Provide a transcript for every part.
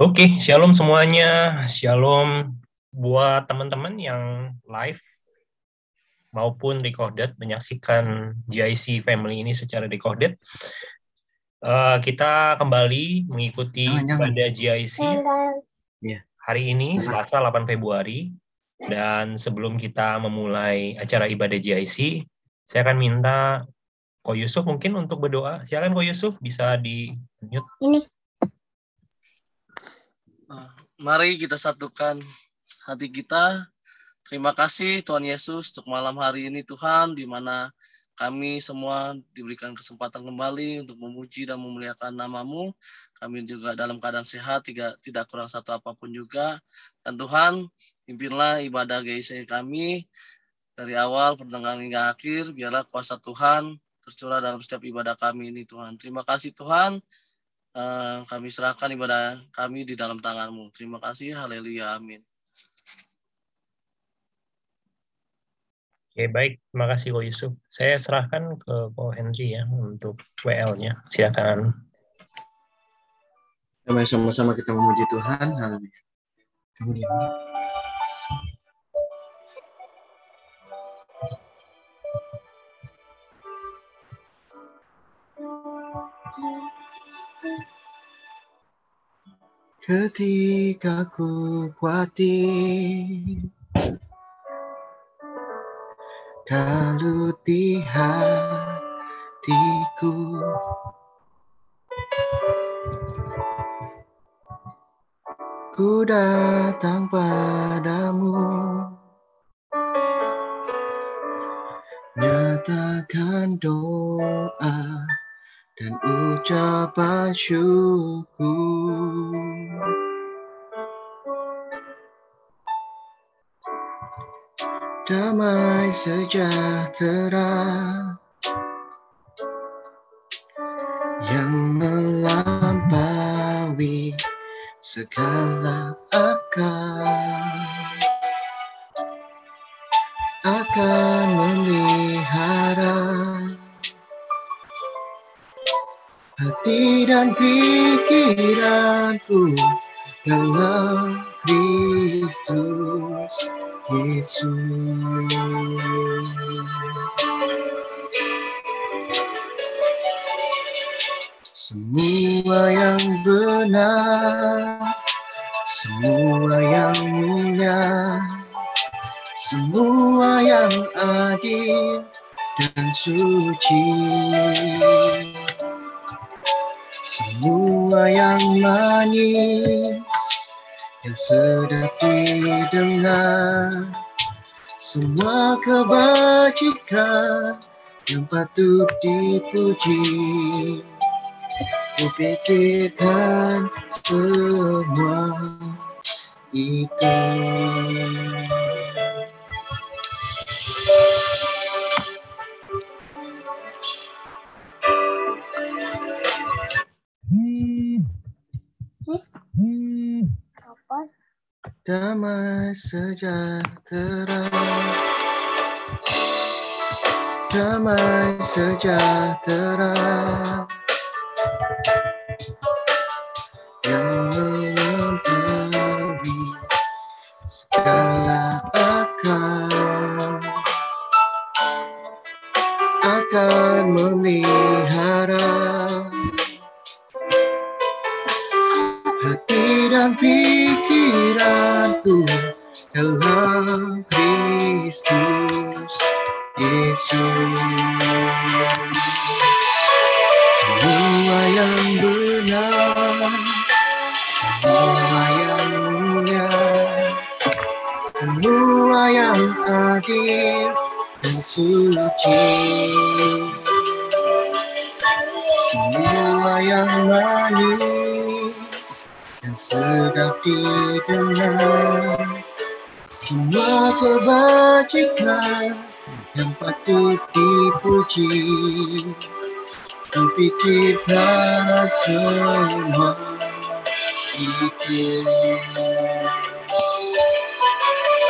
Oke, shalom semuanya. Shalom buat teman-teman yang live maupun recorded menyaksikan GIC Family ini secara recorded. Uh, kita kembali mengikuti ibadah GIC Iya. hari ini Selasa 8 Februari dan sebelum kita memulai acara ibadah GIC, saya akan minta Ko Yusuf mungkin untuk berdoa. Silakan Ko Yusuf bisa di mute. Ini. Mari kita satukan hati kita. Terima kasih Tuhan Yesus untuk malam hari ini Tuhan di mana kami semua diberikan kesempatan kembali untuk memuji dan memuliakan namamu. Kami juga dalam keadaan sehat, tidak, kurang satu apa pun juga. Dan Tuhan, pimpinlah ibadah GIC kami dari awal pertengahan hingga akhir. Biarlah kuasa Tuhan tercurah dalam setiap ibadah kami ini Tuhan. Terima kasih Tuhan. Uh, kami serahkan ibadah kami di dalam tanganmu. Terima kasih. Haleluya. Amin. Oke, baik. Terima kasih, Ko Yusuf. Saya serahkan ke Ko Henry ya untuk WL-nya. Silakan. Mari sama-sama kita memuji Tuhan. Haleluya. Kemudian. Ketika ku khawatir kalut di hatiku. Ku datang padamu Nyatakan doa dan ucapan syukur. Damai sejahtera yang melampaui segala akal. Akan memelihara hati dan pikiranku dalam Kristus Yesus. Semua yang benar, semua yang mulia, semua yang adil dan suci. Yang manis, yang sedap didengar. Semua kebajikan yang patut dipuji. Kupikirkan semua itu damai sejahtera. Damai sejahtera suci. Semua yang manis yang sedap didengar. Semua kebajikan yang patut dipuji. Kupikirkan semua itu.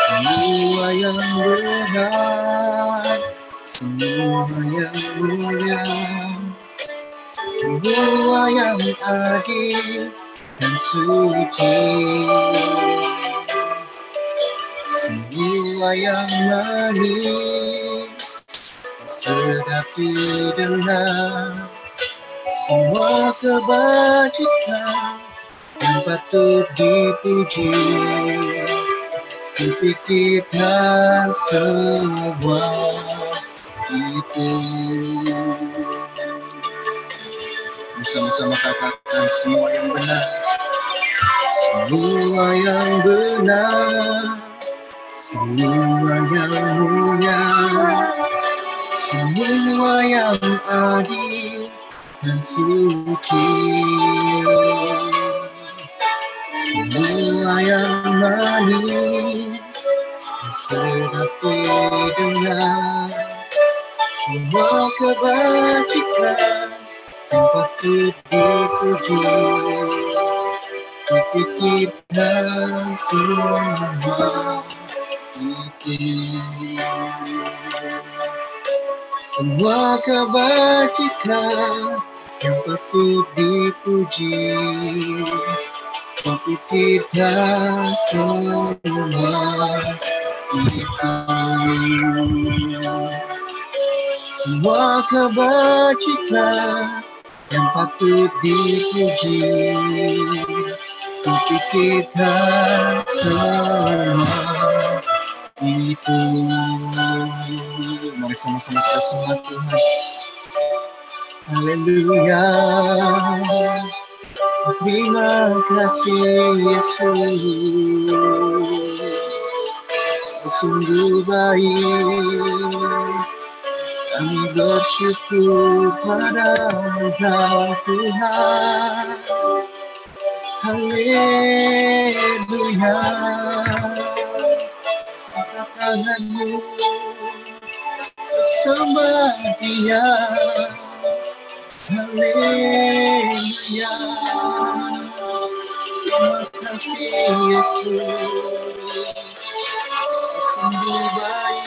Semua yang benar semua yang mulia semua yang adil dan suci Semua yang manis sedap didengar Semua kebajikan yang patut dipuji Kupikirkan semua itu Bersama-sama katakan semua yang benar. Semua yang benar. Semua yang mulia. Semua yang adil dan suci. Semua yang manis sedap didengar Semua kebajikan yang patut dipuji. Kupikirkan semua itu Semua kebajikan yang patut dipuji. Kupikirkan semua itu Semua kebajikan yang patut dipuji. Kupikirkan semua itu. Mari sama-sama kita sembah Tuhan. Haleluya. Terima kasih Yesus. Sungguh baik Kami bersyukur pada Engkau Tuhan Haleluya Angkat tanganmu Sembah dia Haleluya Terima kasih Yesus Sungguh baik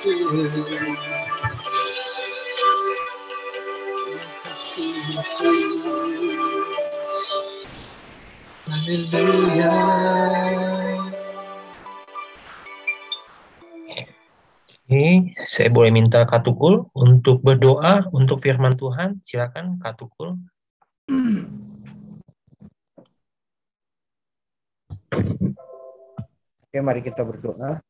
Oke, saya boleh minta Katukul untuk berdoa untuk firman Tuhan. Silakan Katukul. Oke, mari kita berdoa.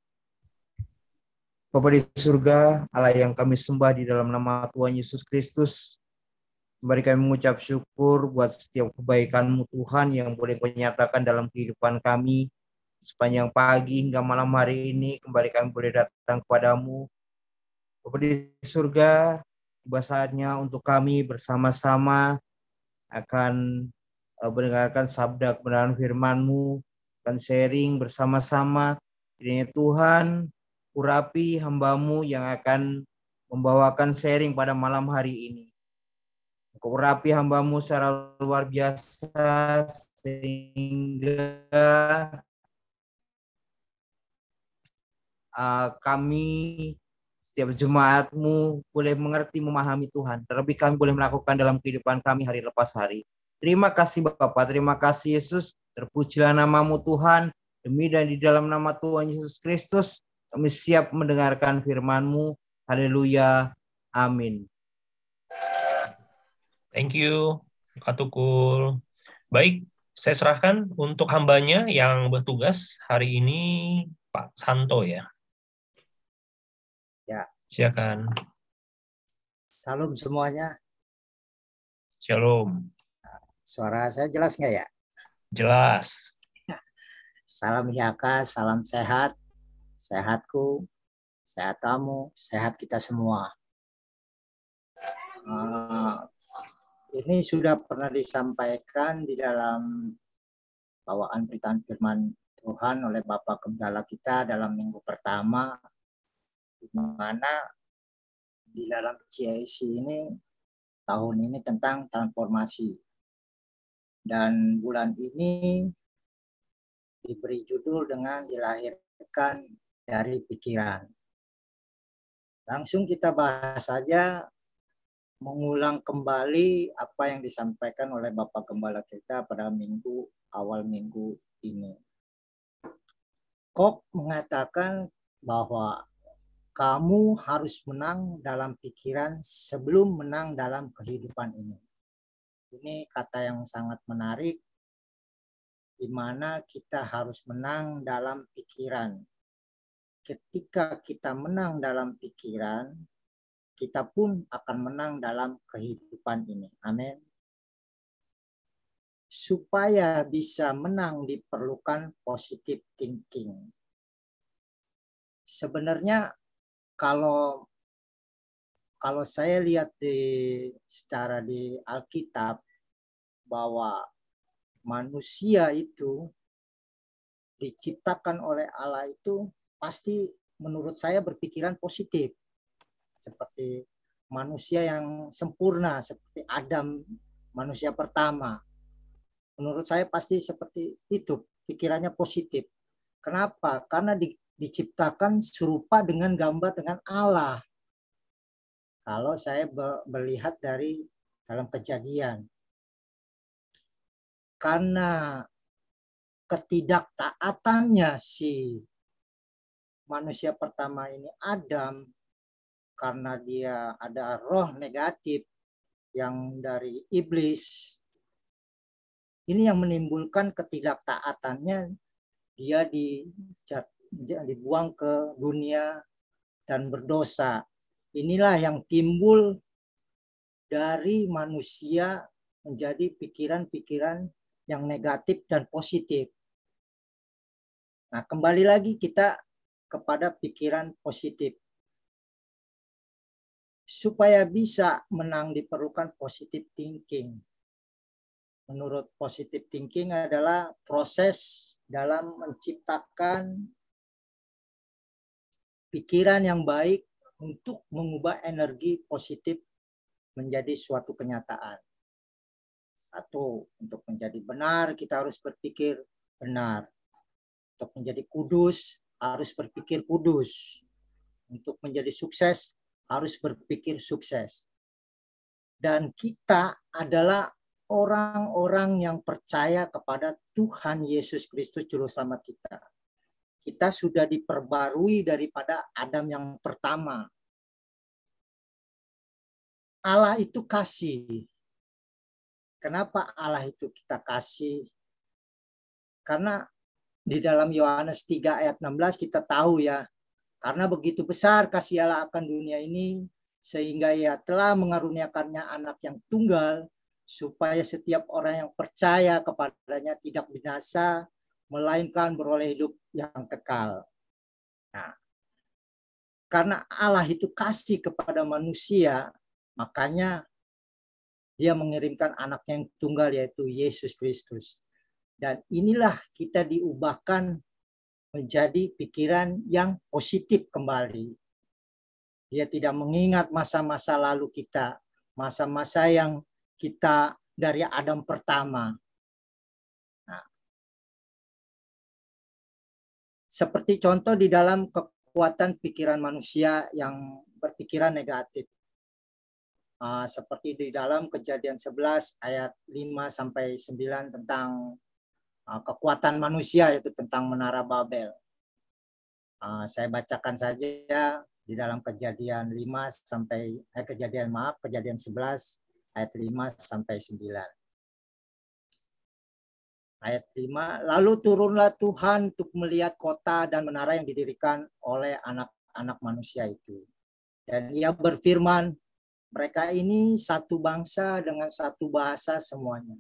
Bapa di surga, Allah yang kami sembah di dalam nama Tuhan Yesus Kristus, Kembali kami mengucap syukur buat setiap kebaikan-Mu Tuhan yang boleh Kau nyatakan dalam kehidupan kami. Sepanjang pagi hingga malam hari ini, kembali kami boleh datang kepadamu. Bapa di surga, tiba saatnya untuk kami bersama-sama akan eh, mendengarkan sabda kebenaran firman-Mu dan sharing bersama-sama. Kiranya Tuhan, urapi hambamu yang akan membawakan sharing pada malam hari ini. Engkau urapi hambamu secara luar biasa sehingga uh, kami setiap jemaatmu boleh mengerti memahami Tuhan. Terlebih kami boleh melakukan dalam kehidupan kami hari lepas hari. Terima kasih Bapak, terima kasih Yesus. Terpujilah namamu Tuhan. Demi dan di dalam nama Tuhan Yesus Kristus, kami siap mendengarkan firman-Mu. Haleluya. Amin. Thank you, Katukul. Baik, saya serahkan untuk hambanya yang bertugas hari ini, Pak Santo ya. Ya. Silakan. Salam semuanya. Shalom. Suara saya jelas nggak ya? Jelas. Salam Yaka, salam sehat. Sehatku, sehat kamu, sehat kita semua. Uh, ini sudah pernah disampaikan di dalam bawaan beritaan firman Tuhan oleh Bapak Gembala kita dalam minggu pertama di mana di dalam CIC ini tahun ini tentang transformasi. Dan bulan ini diberi judul dengan dilahirkan dari pikiran. Langsung kita bahas saja mengulang kembali apa yang disampaikan oleh Bapak Gembala kita pada minggu awal minggu ini. Kok mengatakan bahwa kamu harus menang dalam pikiran sebelum menang dalam kehidupan ini. Ini kata yang sangat menarik di mana kita harus menang dalam pikiran. Ketika kita menang dalam pikiran, kita pun akan menang dalam kehidupan ini. Amin. Supaya bisa menang diperlukan positive thinking. Sebenarnya kalau kalau saya lihat di secara di Alkitab bahwa manusia itu diciptakan oleh Allah itu pasti menurut saya berpikiran positif seperti manusia yang sempurna seperti Adam manusia pertama. Menurut saya pasti seperti itu, pikirannya positif. Kenapa? Karena di, diciptakan serupa dengan gambar dengan Allah. Kalau saya melihat dari dalam kejadian. Karena ketidaktaatannya si manusia pertama ini Adam karena dia ada roh negatif yang dari iblis. Ini yang menimbulkan ketidaktaatannya dia di, dibuang ke dunia dan berdosa. Inilah yang timbul dari manusia menjadi pikiran-pikiran yang negatif dan positif. Nah, kembali lagi kita kepada pikiran positif supaya bisa menang diperlukan positive thinking. Menurut positive thinking adalah proses dalam menciptakan pikiran yang baik untuk mengubah energi positif menjadi suatu kenyataan. Satu, untuk menjadi benar kita harus berpikir benar. Untuk menjadi kudus harus berpikir kudus. Untuk menjadi sukses harus berpikir sukses. Dan kita adalah orang-orang yang percaya kepada Tuhan Yesus Kristus Juru Selamat kita. Kita sudah diperbarui daripada Adam yang pertama. Allah itu kasih. Kenapa Allah itu kita kasih? Karena di dalam Yohanes 3 ayat 16 kita tahu ya, karena begitu besar kasih Allah akan dunia ini, sehingga ia telah mengaruniakannya anak yang tunggal, supaya setiap orang yang percaya kepadanya tidak binasa, melainkan beroleh hidup yang kekal. Nah, karena Allah itu kasih kepada manusia, makanya dia mengirimkan anaknya yang tunggal yaitu Yesus Kristus. Dan inilah kita diubahkan menjadi pikiran yang positif kembali. Dia tidak mengingat masa-masa lalu kita, masa-masa yang kita dari Adam pertama. Nah, seperti contoh di dalam kekuatan pikiran manusia yang berpikiran negatif. Uh, seperti di dalam kejadian 11 ayat 5 sampai 9 tentang kekuatan manusia yaitu tentang menara Babel. Ah, saya bacakan saja di dalam kejadian 5 sampai eh, kejadian maaf kejadian 11 ayat 5 sampai 9. Ayat 5, lalu turunlah Tuhan untuk melihat kota dan menara yang didirikan oleh anak-anak manusia itu. Dan ia berfirman, mereka ini satu bangsa dengan satu bahasa semuanya.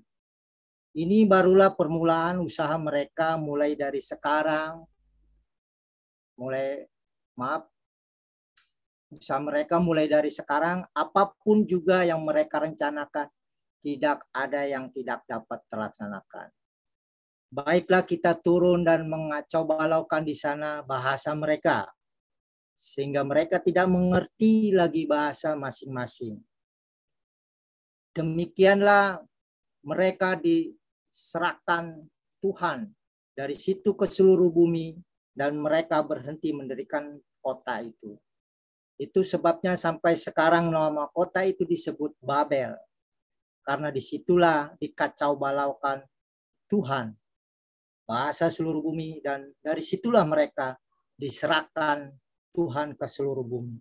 Ini barulah permulaan usaha mereka mulai dari sekarang. Mulai maaf usaha mereka mulai dari sekarang apa pun juga yang mereka rencanakan tidak ada yang tidak dapat terlaksanakan. Baiklah kita turun dan mengacau balaukan di sana bahasa mereka, sehingga mereka tidak mengerti lagi bahasa masing-masing. Demikianlah mereka diserahkan Tuhan dari situ ke seluruh bumi dan mereka berhenti mendirikan kota itu. Itu sebabnya sampai sekarang nama kota itu disebut Babel. Karena di situlah dikacau balaukan Tuhan. Bahasa seluruh bumi dan dari situlah mereka diserahkan Tuhan ke seluruh bumi.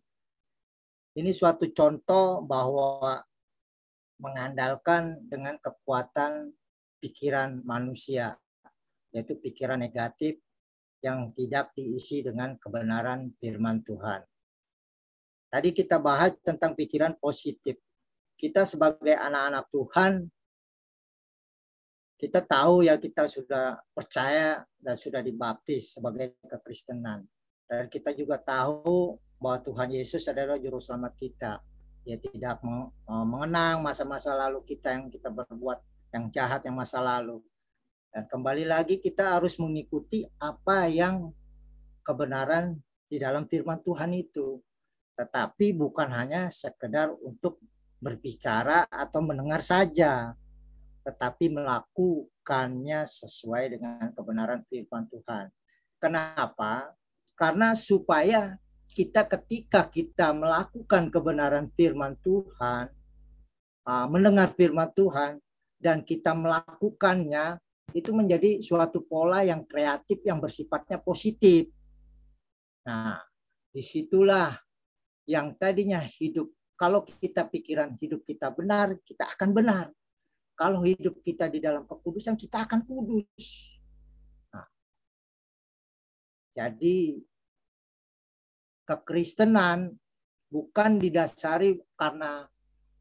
Ini suatu contoh bahwa mengandalkan dengan kekuatan pikiran manusia, yaitu pikiran negatif yang tidak diisi dengan kebenaran firman Tuhan. Tadi kita bahas tentang pikiran positif. Kita sebagai anak-anak Tuhan, kita tahu ya kita sudah percaya dan sudah dibaptis sebagai kekristenan. Dan kita juga tahu bahwa Tuhan Yesus adalah juru selamat kita. Dia tidak mengenang masa-masa lalu kita yang kita berbuat yang jahat yang masa lalu. Dan kembali lagi kita harus mengikuti apa yang kebenaran di dalam firman Tuhan itu tetapi bukan hanya sekedar untuk berbicara atau mendengar saja, tetapi melakukannya sesuai dengan kebenaran firman Tuhan. Kenapa? Karena supaya kita ketika kita melakukan kebenaran firman Tuhan, ah, mendengar firman Tuhan, dan kita melakukannya, itu menjadi suatu pola yang kreatif yang bersifatnya positif. Nah, di situlah yang tadinya hidup kalau kita pikiran hidup kita benar, kita akan benar. Kalau hidup kita di dalam kekudusan, kita akan kudus. Nah, jadi kekristenan bukan didasari karena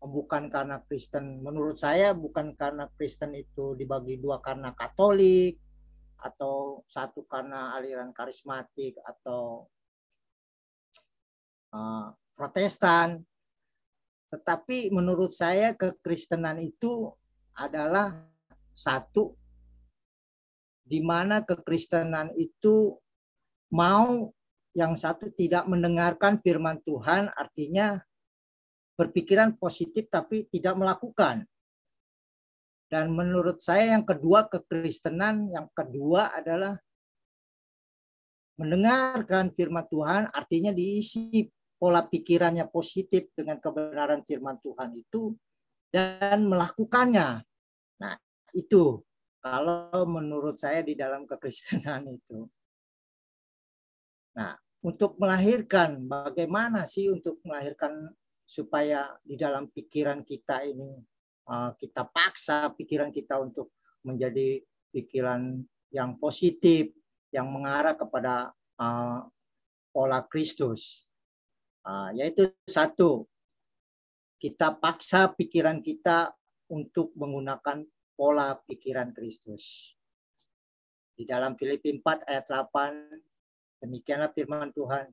bukan karena Kristen. Menurut saya bukan karena Kristen itu dibagi dua karena Katolik atau satu karena aliran karismatik atau uh, Protestan. Tetapi menurut saya kekristenan itu adalah satu di mana kekristenan itu mau yang satu tidak mendengarkan firman Tuhan artinya berpikiran positif tapi tidak melakukan. Dan menurut saya yang kedua kekristenan yang kedua adalah mendengarkan firman Tuhan artinya diisi pola pikirannya positif dengan kebenaran firman Tuhan itu dan melakukannya. Nah, itu kalau menurut saya di dalam kekristenan itu. Nah, untuk melahirkan bagaimana sih untuk melahirkan supaya di dalam pikiran kita ini uh, kita paksa pikiran kita untuk menjadi pikiran yang positif yang mengarah kepada uh, pola Kristus. Uh, yaitu satu, kita paksa pikiran kita untuk menggunakan pola pikiran Kristus. Di dalam Filipi 4 ayat 8, demikianlah firman Tuhan.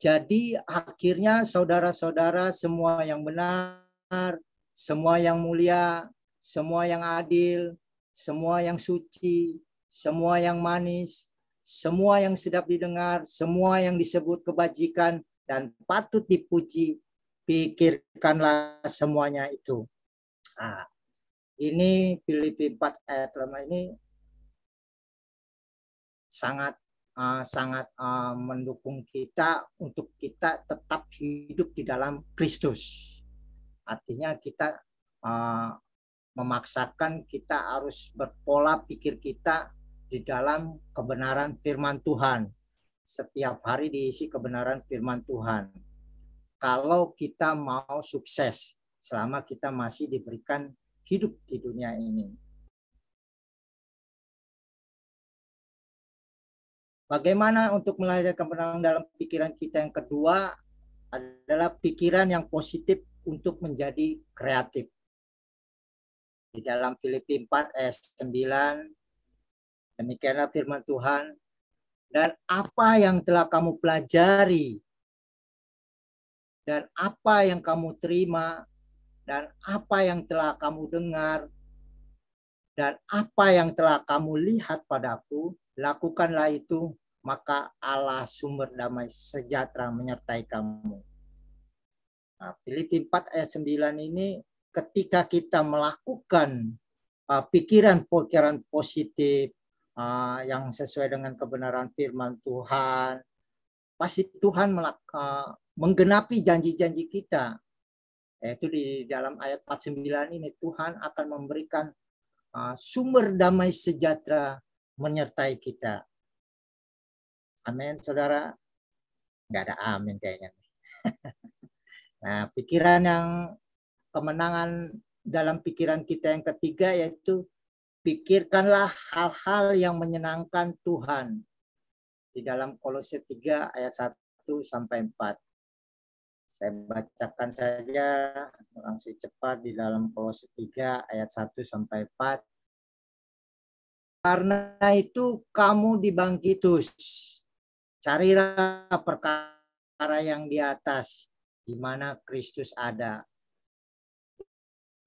Jadi akhirnya saudara-saudara semua yang benar, semua yang mulia, semua yang adil, semua yang suci, semua yang manis, semua yang sedap didengar, semua yang disebut kebajikan dan patut dipuji, pikirkanlah semuanya itu. Nah, ini Filipi 4 ayat 5 ini sangat uh, sangat uh, mendukung kita untuk kita tetap hidup di dalam Kristus. Artinya kita uh, memaksakan kita harus berpola pikir kita di dalam kebenaran firman Tuhan. Setiap hari diisi kebenaran firman Tuhan. Kalau kita mau sukses selama kita masih diberikan hidup di dunia ini. Bagaimana untuk melahirkan kebenaran dalam pikiran kita yang kedua adalah pikiran yang positif untuk menjadi kreatif. Di dalam Filipi 4 ayat 9 Demikianlah firman Tuhan. Dan apa yang telah kamu pelajari dan apa yang kamu terima dan apa yang telah kamu dengar dan apa yang telah kamu lihat padaku, lakukanlah itu, maka Allah sumber damai sejahtera menyertai kamu. Nah, Filipi 4 ayat 9 ini ketika kita melakukan uh, pikiran-pikiran positif uh, yang sesuai dengan kebenaran firman Tuhan, pasti Tuhan uh, menggenapi janji-janji kita yaitu di dalam ayat 49 ini Tuhan akan memberikan uh, sumber damai sejahtera menyertai kita. Amin, saudara. Enggak ada amin kayaknya. nah, pikiran yang kemenangan dalam pikiran kita yang ketiga yaitu pikirkanlah hal-hal yang menyenangkan Tuhan. Di dalam Kolose 3 ayat 1 sampai 4. Saya bacakan saja langsung cepat di dalam Kolose 3 ayat 1 sampai 4. Karena itu kamu dibangkitus. Carilah perkara yang di atas di mana Kristus ada.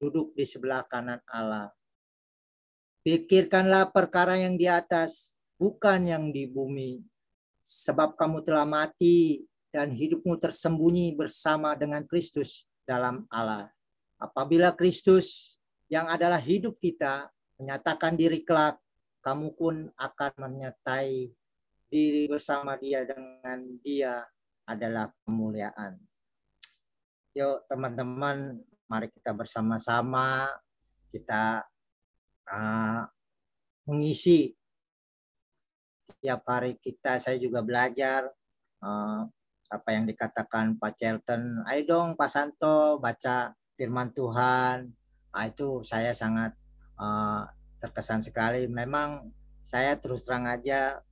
Duduk di sebelah kanan Allah. Pikirkanlah perkara yang di atas, bukan yang di bumi. Sebab kamu telah mati dan hidupmu tersembunyi bersama dengan Kristus dalam Allah. Apabila Kristus yang adalah hidup kita menyatakan diri kelak, kamu pun akan menyertai diri bersama dia dengan dia adalah kemuliaan. Yuk teman-teman, mari kita bersama-sama kita uh, mengisi tiap hari kita. Saya juga belajar uh, apa yang dikatakan Pak Chelton, ayo dong Pak Santo baca firman Tuhan. Nah, itu saya sangat uh, terkesan sekali. Memang saya terus terang aja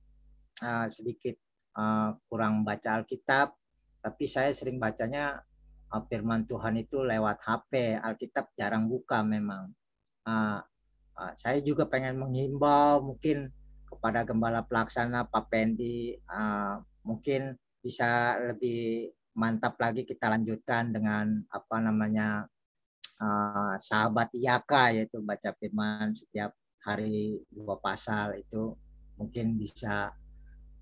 uh, sedikit uh, kurang baca Alkitab, tapi saya sering bacanya uh, firman Tuhan itu lewat HP. Alkitab jarang buka memang. Uh, uh, saya juga pengen menghimbau mungkin kepada gembala pelaksana Pak Pendi, uh, mungkin bisa lebih mantap lagi kita lanjutkan dengan apa namanya uh, sahabat Iyaka yaitu baca firman setiap hari dua pasal itu mungkin bisa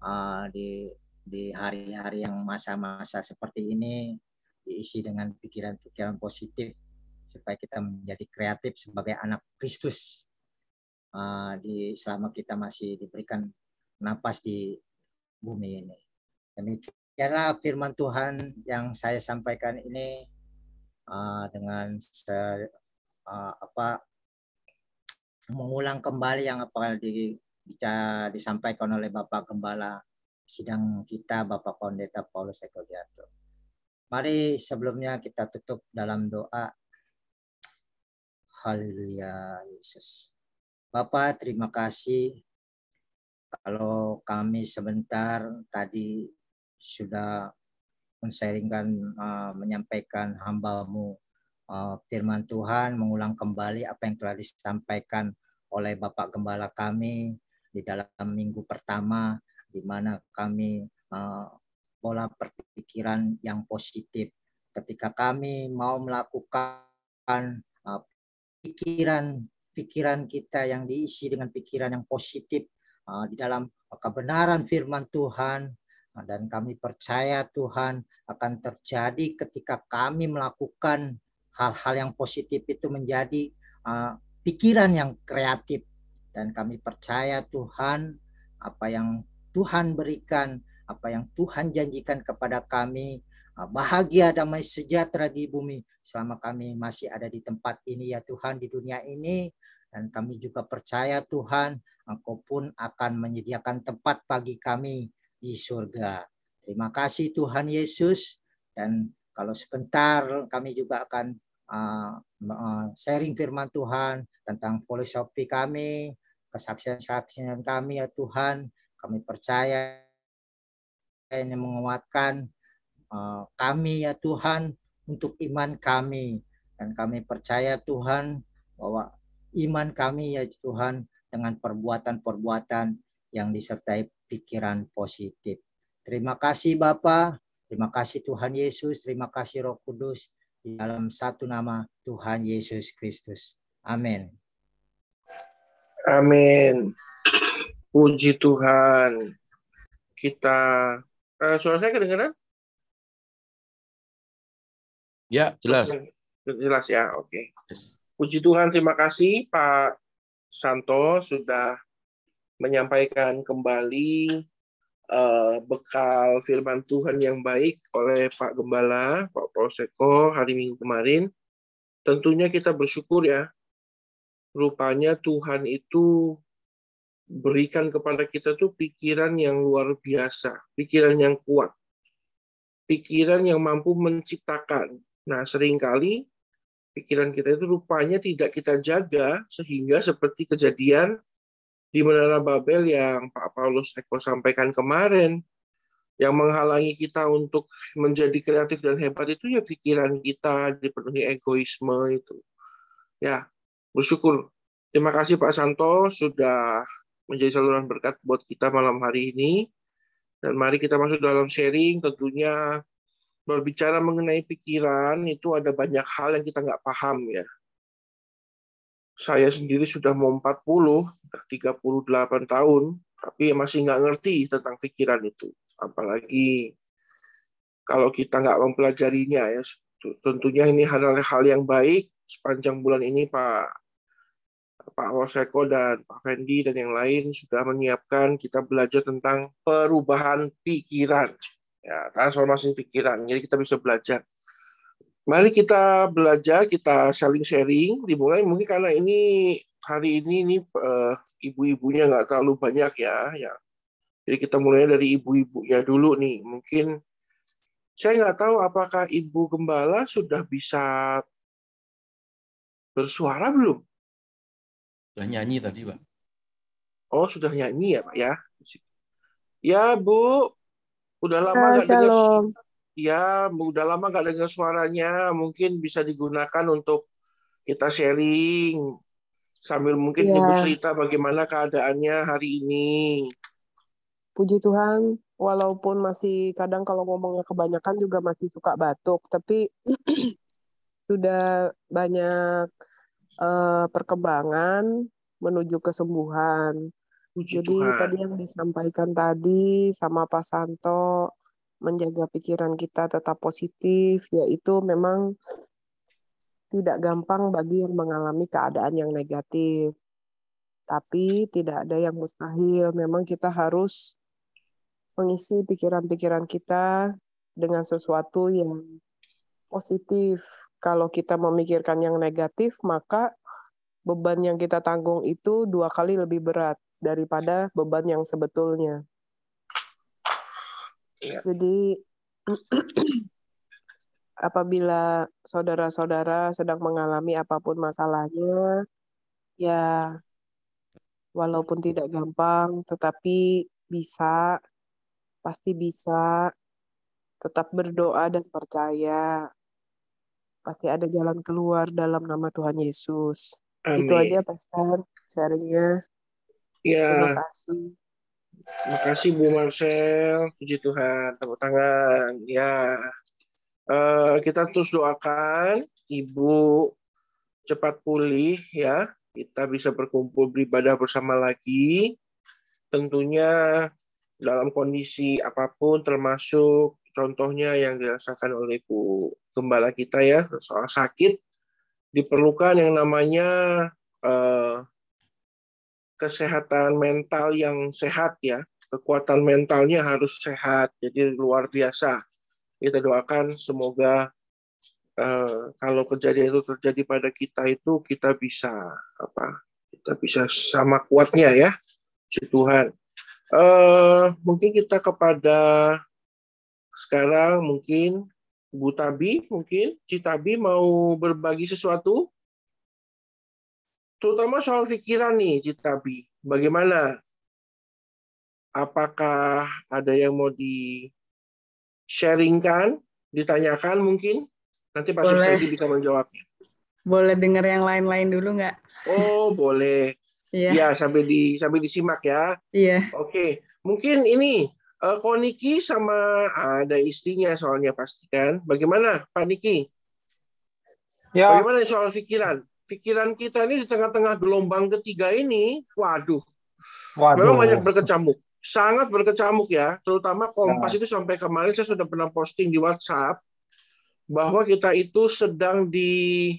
uh, di di hari-hari yang masa-masa seperti ini diisi dengan pikiran-pikiran positif supaya kita menjadi kreatif sebagai anak Kristus uh, di selama kita masih diberikan napas di bumi ini. Demikianlah firman Tuhan yang saya sampaikan ini uh, dengan se, uh, apa mengulang kembali yang apa di, bisa disampaikan oleh Bapak Gembala sidang kita Bapak Pendeta Paulus Eko Diato. Mari sebelumnya kita tutup dalam doa. Haleluya Yesus. Bapak terima kasih kalau kami sebentar tadi sudah mensharingkan uh, menyampaikan hambamu firman Tuhan mengulang kembali apa yang telah disampaikan oleh Bapak Gembala kami di dalam minggu pertama di mana kami pola berpikiran yang positif. Ketika kami mau melakukan uh, pikiran pikiran kita yang diisi dengan pikiran yang positif di dalam kebenaran firman Tuhan dan kami percaya Tuhan akan terjadi ketika kami melakukan hal-hal yang positif itu menjadi uh, pikiran yang kreatif dan kami percaya Tuhan apa yang Tuhan berikan apa yang Tuhan janjikan kepada kami uh, bahagia damai sejahtera di bumi selama kami masih ada di tempat ini ya Tuhan di dunia ini dan kami juga percaya Tuhan Engkau pun akan menyediakan tempat bagi kami di surga. Terima kasih Tuhan Yesus dan kalau sebentar kami juga akan uh, sharing firman Tuhan tentang filosofi kami, kesaksian-kesaksian kami ya Tuhan. Kami percaya ini menguatkan uh, kami ya Tuhan untuk iman kami dan kami percaya Tuhan bahwa iman kami ya Tuhan dengan perbuatan-perbuatan yang disertai pikiran positif. Terima kasih Bapa, terima kasih Tuhan Yesus, terima kasih Roh Kudus. Di dalam satu nama Tuhan Yesus Kristus. Amin. Amin. Puji Tuhan. Kita uh, suara saya kedengaran? Ya, jelas. Jelas ya, oke. Okay. Puji Tuhan, terima kasih Pak Santo sudah menyampaikan kembali uh, bekal firman Tuhan yang baik oleh Pak Gembala, Pak Proseko hari Minggu kemarin. Tentunya kita bersyukur ya. Rupanya Tuhan itu berikan kepada kita tuh pikiran yang luar biasa, pikiran yang kuat, pikiran yang mampu menciptakan. Nah, sering kali pikiran kita itu rupanya tidak kita jaga sehingga seperti kejadian di Menara Babel yang Pak Paulus Eko sampaikan kemarin yang menghalangi kita untuk menjadi kreatif dan hebat itu ya pikiran kita dipenuhi egoisme itu. Ya, bersyukur. Terima kasih Pak Santo sudah menjadi saluran berkat buat kita malam hari ini. Dan mari kita masuk dalam sharing tentunya berbicara mengenai pikiran itu ada banyak hal yang kita nggak paham ya. Saya sendiri sudah mau 40, 38 tahun, tapi masih nggak ngerti tentang pikiran itu. Apalagi kalau kita nggak mempelajarinya ya. Tentunya ini hal-hal yang baik sepanjang bulan ini Pak Pak Waseko dan Pak Fendi dan yang lain sudah menyiapkan kita belajar tentang perubahan pikiran ya transformasi pikiran jadi kita bisa belajar mari kita belajar kita saling sharing. Dimulai mungkin karena ini hari ini ini uh, ibu-ibunya nggak terlalu banyak ya ya. Jadi kita mulai dari ibu-ibunya dulu nih. Mungkin saya nggak tahu apakah ibu gembala sudah bisa bersuara belum? Sudah nyanyi tadi pak. Oh sudah nyanyi ya pak ya? Ya bu. Udah lama nggak dengar. Ya, udah lama nggak dengar suaranya. Mungkin bisa digunakan untuk kita sharing sambil mungkin Iya. ibu cerita bagaimana keadaannya hari ini. Puji Tuhan, walaupun masih kadang kalau ngomongnya kebanyakan juga masih suka batuk, tapi sudah banyak eh, perkembangan menuju kesembuhan. Puji Jadi Tuhan. tadi yang disampaikan tadi sama Pak Santo menjaga pikiran kita tetap positif, yaitu memang tidak gampang bagi yang mengalami keadaan yang negatif. Tapi tidak ada yang mustahil. Memang kita harus mengisi pikiran-pikiran kita dengan sesuatu yang positif. Kalau kita memikirkan yang negatif, maka beban yang kita tanggung itu dua kali lebih berat daripada beban yang sebetulnya. Iya. Jadi apabila saudara-saudara sedang mengalami apa pun masalahnya, ya walaupun tidak gampang, tetapi bisa, pasti bisa. Tetap berdoa dan percaya. Pasti ada jalan keluar dalam nama Tuhan Yesus. Itu Amin. aja, Pastor, sharingnya. Terima Ya, kasih. Makasih Bu Marcel. Puji Tuhan. Tepuk tangan. Ya. Eh, kita terus doakan Ibu cepat pulih ya. Kita bisa berkumpul beribadah bersama lagi. Tentunya dalam kondisi apa pun termasuk contohnya yang dirasakan oleh Bu Gembala kita ya soal sakit diperlukan yang namanya eh, kesehatan mental yang sehat ya. Kekuatan mentalnya harus sehat jadi luar biasa. Kita doakan semoga eh, kalau kejadian itu terjadi pada kita itu kita bisa apa kita bisa sama kuatnya ya. Puji Tuhan. Eh mungkin kita kepada sekarang mungkin Bu Tabi mungkin Citabi mau berbagi sesuatu terutama soal pikiran nih Citabi bagaimana apakah ada yang mau di sharingkan ditanyakan mungkin nanti Pak Boleh. Sufredi bisa menjawabnya Boleh dengar yang lain-lain dulu nggak? oh boleh Iya, ya sambil di sambil disimak ya iya. Oke, mungkin ini eh, Ko Niki sama ada istrinya soalnya pasti kan. Bagaimana Pak Niki? Ya. Bagaimana soal pikiran? Pikiran kita ini di tengah-tengah gelombang ketiga ini, waduh, waduh. memang banyak berkecamuk. Sangat berkecamuk ya, terutama Kompas ya. itu sampai kemarin saya sudah pernah posting di WhatsApp bahwa kita itu sedang di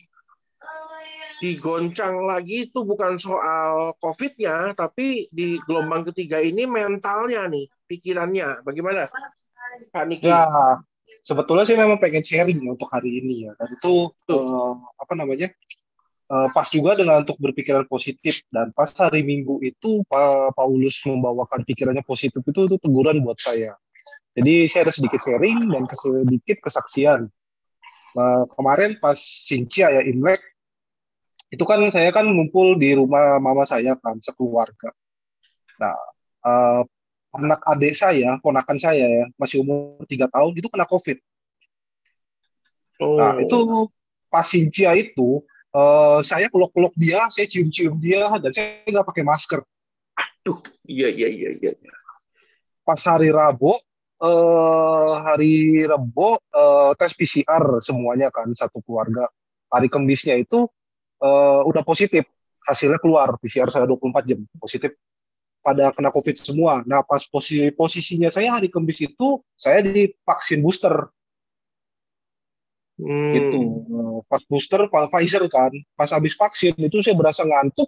digoncang lagi itu bukan soal COVID-nya, tapi di gelombang ketiga ini mentalnya nih, pikirannya. Bagaimana, Pak Niki? Ya, sebetulnya sih memang pengen sharing ya untuk hari ini ya. Dan itu uh, apa namanya? Uh, pas juga dengan untuk berpikiran positif dan pas hari Minggu itu Pak Paulus membawakan pikirannya positif itu itu teguran buat saya. Jadi saya ada sedikit sharing dan sedikit kesaksian. Nah, kemarin pas Sincia ya Imlek itu kan saya kan ngumpul di rumah mama saya kan sekeluarga. Nah, uh, anak adik saya, ponakan saya ya, masih umur tiga tahun itu kena COVID. Oh. Nah, itu pas Sincia itu uh, saya peluk-peluk dia, saya cium-cium dia dan saya nggak pakai masker. Aduh, iya iya iya iya. Pas hari Rabu, uh, hari Rabu uh, tes PCR semuanya kan satu keluarga. Hari Kemisnya itu uh, udah positif hasilnya keluar PCR saya 24 jam positif pada kena COVID semua. Nah pas posisi posisinya saya hari Kamis itu saya divaksin booster. Hmm. Gitu. Pas booster pas Pfizer kan, pas habis vaksin itu saya berasa ngantuk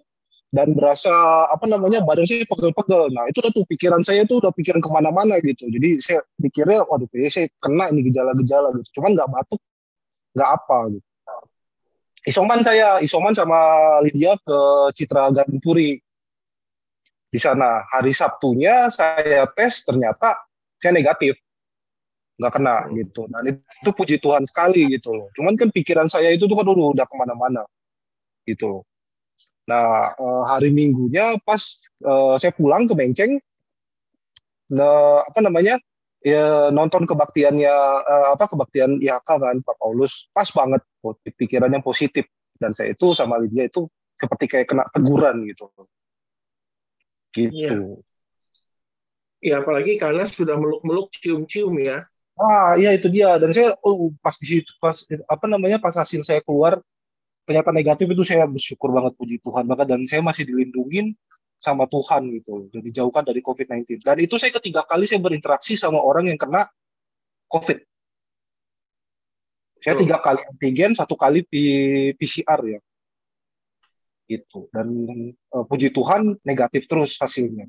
dan berasa apa namanya badan saya pegel-pegel. Nah itu tuh pikiran saya tuh udah pikiran ke mana-mana gitu. Jadi saya pikirnya waduh kayaknya saya kena ini gejala-gejala gitu. Cuman nggak batuk, nggak apa gitu isoman saya isoman sama Lydia ke Citra Gandpuri di sana hari Sabtunya saya tes ternyata saya negatif nggak kena gitu. Dan itu puji Tuhan sekali gitu loh. Cuman kan pikiran saya itu tuh kan dulu udah ke mana-mana gitu nah eh, hari Minggunya pas eh, saya pulang ke Benceng nah, apa namanya ya nonton kebaktiannya uh, apa kebaktian IHK kan Pak Paulus pas banget. Pikirannya positif. Dan saya itu sama Lydia itu seperti kayak kena teguran gitu gitu. Ya, ya apalagi karena sudah meluk-meluk cium-cium ya ah iya itu dia. Dan saya oh pas di situ pas apa namanya pas hasil saya keluar ternyata negatif itu saya bersyukur banget puji Tuhan banget. Dan saya masih dilindungin sama Tuhan gitu. Dan dijauhkan dari COVID-19 dan itu saya ketiga kali saya berinteraksi sama orang yang kena COVID. Saya tiga kali antigen satu kali PCR ya. Gitu. Dan uh, puji Tuhan negatif terus hasilnya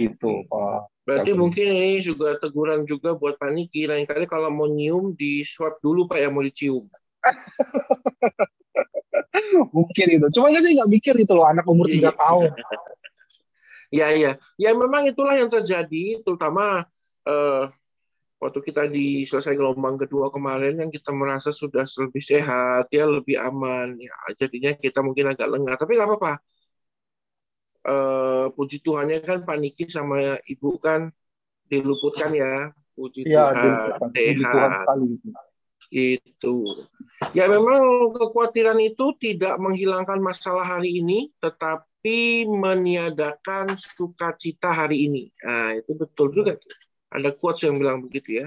gitu Pak. Berarti mungkin ini juga teguran juga buat Pak Niki. Lain kali kalau mau nyium di swab dulu Pak yang mau dicium. Mungkin itu. Cuma saya nggak mikir itu loh anak umur tiga iya. tahun. Ya ya ya memang itulah yang terjadi terutama uh, waktu kita di selesai gelombang kedua kemarin yang kita merasa sudah lebih sehat ya lebih aman. Ya jadinya kita mungkin agak lengah. Tapi nggak apa-apa uh, puji Tuhannya kan paniki sama ibu kan diluputkan ya puji ya, Tuhan sehat itu. Ya memang kekhawatiran itu tidak menghilangkan masalah hari ini, tetapi meniadakan sukacita hari ini. Nah, itu betul juga. Ada quotes yang bilang begitu ya.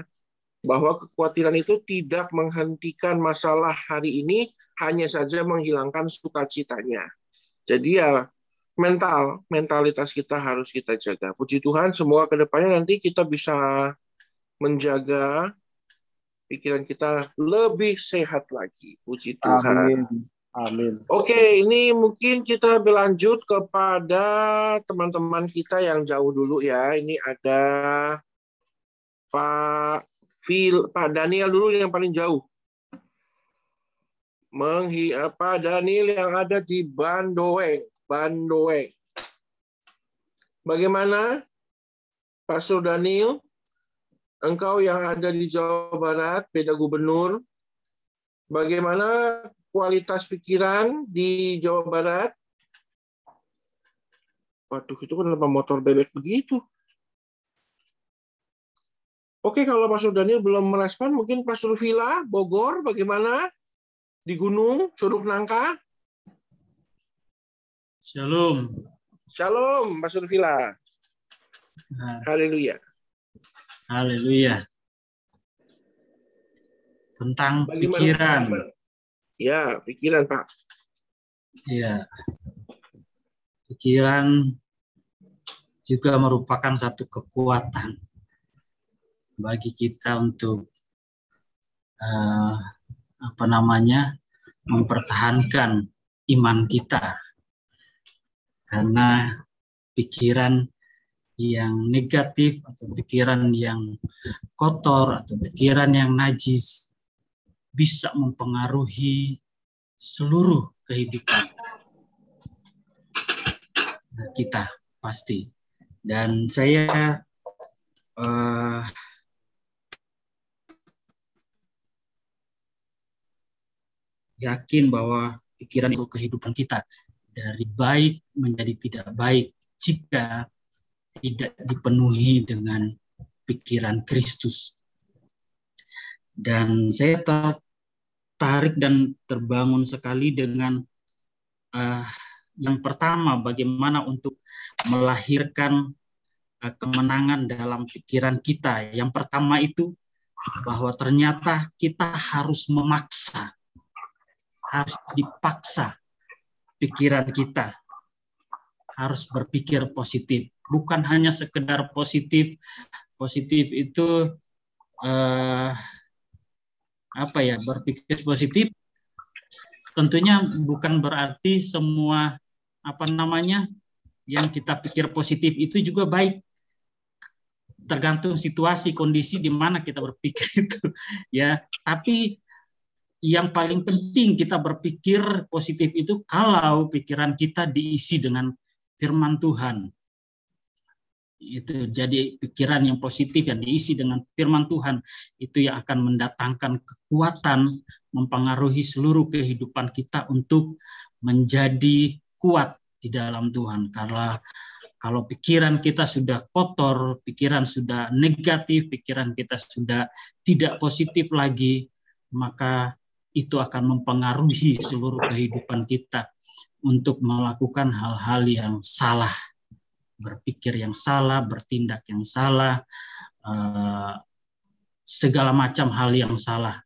Bahwa kekhawatiran itu tidak menghentikan masalah hari ini, hanya saja menghilangkan sukacitanya. Jadi ya mental, mentalitas kita harus kita jaga. Puji Tuhan, semoga ke depannya nanti kita bisa menjaga pikiran kita lebih sehat lagi. Puji Tuhan. Amin. Amin. Oke, ini mungkin kita berlanjut kepada teman-teman kita yang jauh dulu ya. Ini ada Pak Phil, Pak Daniel dulu yang paling jauh. Menghi apa Daniel yang ada di Bandoeng, Bandoeng. Bagaimana Pak Daniel? engkau yang ada di Jawa Barat, beda gubernur, bagaimana kualitas pikiran di Jawa Barat? Waduh, itu kenapa motor bebek begitu? Oke, kalau Pak Daniel belum merespon, mungkin Pak Survila, Bogor, bagaimana? Di Gunung, Curug Nangka? Shalom. Shalom, Pak Survila. Nah. Haleluya. Haleluya. Tentang Bagaimana? pikiran. Ya, pikiran Pak. Ya, pikiran juga merupakan satu kekuatan bagi kita untuk uh, apa namanya mempertahankan iman kita karena pikiran yang negatif atau pikiran yang kotor atau pikiran yang najis bisa mempengaruhi seluruh kehidupan kita pasti. Dan saya uh, yakin bahwa pikiran itu kehidupan kita dari baik menjadi tidak baik jika tidak dipenuhi dengan pikiran Kristus. Dan saya tertarik dan terbangun sekali dengan uh, yang pertama bagaimana untuk melahirkan uh, kemenangan dalam pikiran kita. Yang pertama itu bahwa ternyata kita harus memaksa, harus dipaksa pikiran kita harus berpikir positif. Bukan hanya sekedar positif. Positif itu eh, apa ya berpikir positif tentunya bukan berarti semua apa namanya yang kita pikir positif itu juga baik. Tergantung situasi kondisi di mana kita berpikir itu ya. Tapi yang paling penting kita berpikir positif itu kalau pikiran kita diisi dengan firman Tuhan. Itu jadi pikiran yang positif yang diisi dengan firman Tuhan itu yang akan mendatangkan kekuatan mempengaruhi seluruh kehidupan kita untuk menjadi kuat di dalam Tuhan. Karena kalau pikiran kita sudah kotor, pikiran sudah negatif, pikiran kita sudah tidak positif lagi, maka itu akan mempengaruhi seluruh kehidupan kita untuk melakukan hal-hal yang salah berpikir yang salah, bertindak yang salah, uh, segala macam hal yang salah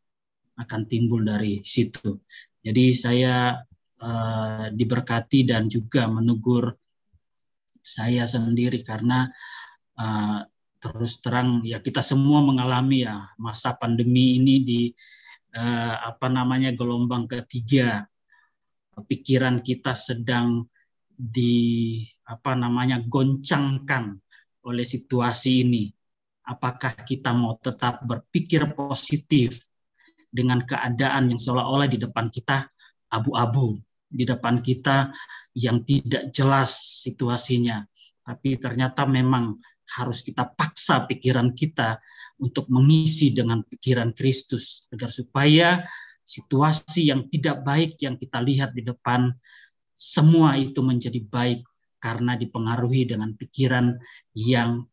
akan timbul dari situ. Jadi saya uh, diberkati dan juga menegur saya sendiri karena uh, terus terang ya kita semua mengalami ya masa pandemi ini di uh, apa namanya gelombang ketiga pikiran kita sedang di apa namanya goncangkan oleh situasi ini. Apakah kita mau tetap berpikir positif dengan keadaan yang seolah-olah di depan kita abu-abu, di depan kita yang tidak jelas situasinya. Tapi ternyata memang harus kita paksa pikiran kita untuk mengisi dengan pikiran Kristus agar supaya situasi yang tidak baik yang kita lihat di depan semua itu menjadi baik karena dipengaruhi dengan pikiran yang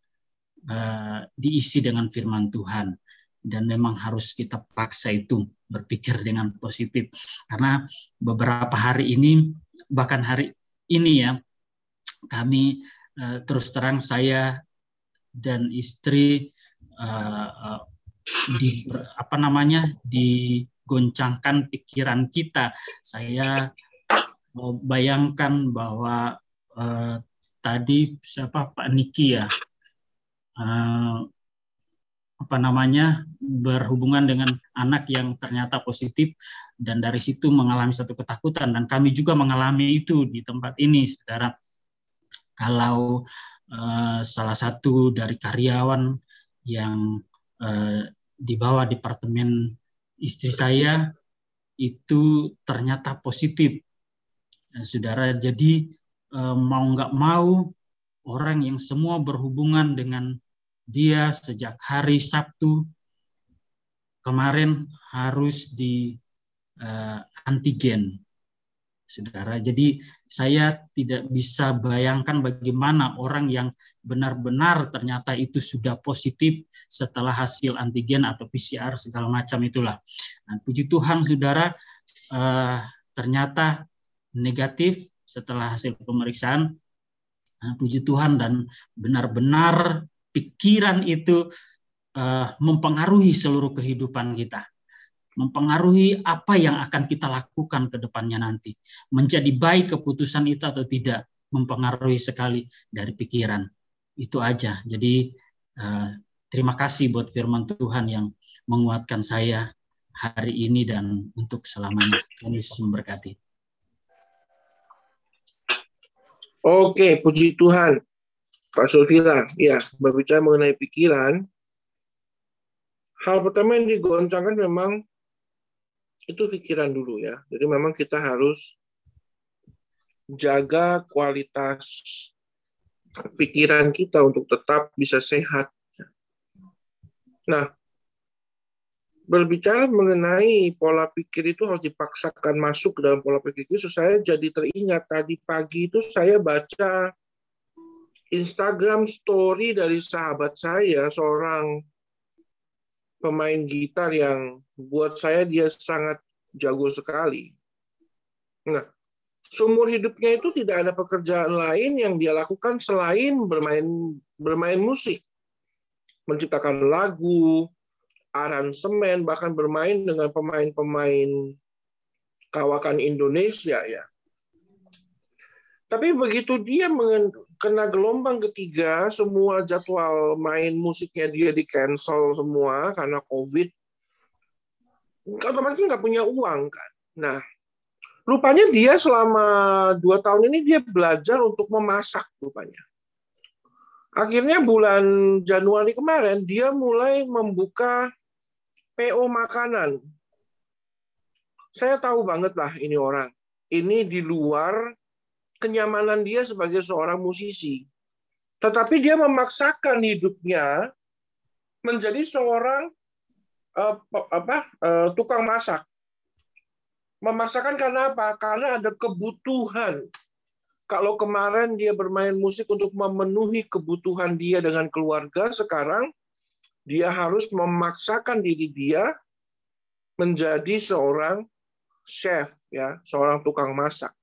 uh, diisi dengan firman Tuhan. Dan memang harus kita paksa itu berpikir dengan positif. Karena beberapa hari ini bahkan hari ini ya kami uh, terus terang saya dan istri uh, uh, di apa namanya digoncangkan pikiran kita. Saya bayangkan bahwa uh, tadi siapa? Pak Niki ya? Apa namanya berhubungan dengan anak yang ternyata positif dan dari situ mengalami satu ketakutan. Dan kami juga mengalami itu di tempat ini saudara. Kalau uh, salah satu dari karyawan yang uh, di bawah departemen istri saya itu ternyata positif Nah, saudara, jadi eh, mau nggak mau orang yang semua berhubungan dengan dia sejak hari Sabtu kemarin harus di uh, antigen, saudara. Jadi saya tidak bisa bayangkan bagaimana orang yang benar-benar ternyata itu sudah positif setelah hasil antigen atau PCR segala macam itulah. Nah, puji Tuhan, saudara, uh, ternyata negatif setelah hasil pemeriksaan. Nah, puji Tuhan dan benar-benar pikiran itu uh, mempengaruhi seluruh kehidupan kita. mempengaruhi apa yang akan kita lakukan ke depannya nanti. Menjadi baik keputusan itu atau tidak mempengaruhi sekali dari pikiran. Itu aja. Jadi uh, terima kasih buat firman Tuhan yang menguatkan saya hari ini dan untuk selamanya. Tuhan Yesus memberkati. Oke, puji Tuhan. Pak Sulfila, ya, berbicara mengenai pikiran, hal pertama yang digoncangkan memang itu pikiran dulu ya. Jadi memang kita harus jaga kualitas pikiran kita untuk tetap bisa sehat. Nah, berbicara mengenai pola pikir itu harus dipaksakan masuk ke dalam pola pikir itu, saya jadi teringat tadi pagi itu saya baca Instagram story dari sahabat saya, seorang pemain gitar yang buat saya dia sangat jago sekali. Nah, seumur hidupnya itu tidak ada pekerjaan lain yang dia lakukan selain bermain bermain musik, menciptakan lagu, aransemen, bahkan bermain dengan pemain-pemain kawakan Indonesia ya. Tapi begitu dia kena gelombang ketiga, semua jadwal main musiknya dia di cancel semua karena COVID. Otomatis nggak punya uang kan. Nah, rupanya dia selama dua tahun ini dia belajar untuk memasak rupanya. Akhirnya bulan Januari kemarin dia mulai membuka PO makanan. Saya tahu banget lah ini orang. Ini di luar kenyamanan dia sebagai seorang musisi. Tetapi dia memaksakan hidupnya menjadi seorang uh, apa uh, tukang masak. Memaksakan karena apa? Karena ada kebutuhan. Kalau kemarin dia bermain musik untuk memenuhi kebutuhan dia dengan keluarga, sekarang dia harus memaksakan diri dia menjadi seorang chef ya, seorang tukang masak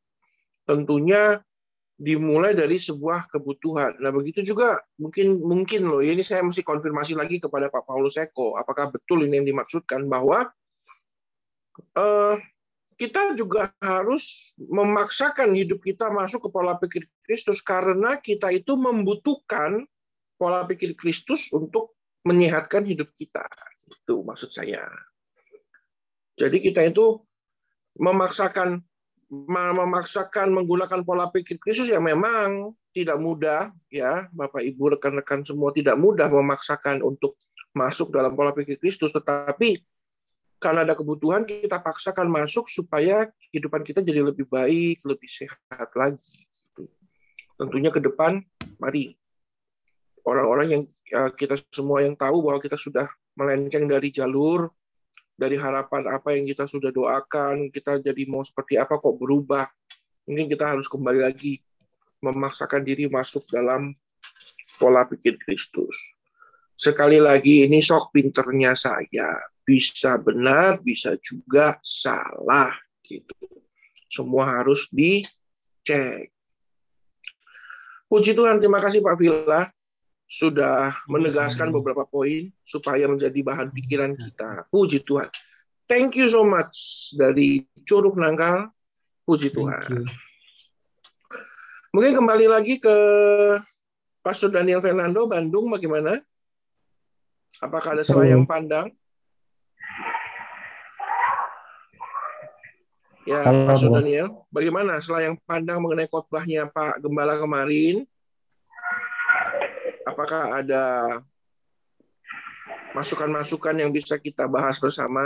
tentunya dimulai dari sebuah kebutuhan. Nah, begitu juga mungkin mungkin loh, ini saya mesti konfirmasi lagi kepada Pak Paulus Eko, apakah betul ini yang dimaksudkan bahwa uh, kita juga harus memaksakan hidup kita masuk ke pola pikir Kristus karena kita itu membutuhkan pola pikir Kristus untuk menyehatkan hidup kita. Itu maksud saya. Jadi kita itu memaksakan memaksakan menggunakan pola pikir Kristus ya memang tidak mudah ya Bapak Ibu rekan-rekan semua tidak mudah memaksakan untuk masuk dalam pola pikir Kristus tetapi karena ada kebutuhan kita paksakan masuk supaya kehidupan kita jadi lebih baik lebih sehat lagi tentunya ke depan mari orang-orang yang ya, kita semua yang tahu bahwa kita sudah melenceng dari jalur dari harapan apa yang kita sudah doakan, kita jadi mau seperti apa kok berubah. Mungkin kita harus kembali lagi memaksakan diri masuk dalam pola pikir Kristus. Sekali lagi ini sok pinternya saya. Bisa benar, bisa juga salah gitu. Semua harus dicek. Puji Tuhan, terima kasih Pak Villa sudah menegaskan beberapa poin supaya menjadi bahan pikiran kita. Puji Tuhan. Thank you so much dari Curug Nangkal. Puji Tuhan. Mungkin kembali lagi ke Pastor Daniel Fernando, Bandung, bagaimana? Apakah ada selayang pandang? Ya, Pastor Daniel, bagaimana selayang pandang mengenai khotbahnya Pak Gembala kemarin? apakah ada masukan-masukan yang bisa kita bahas bersama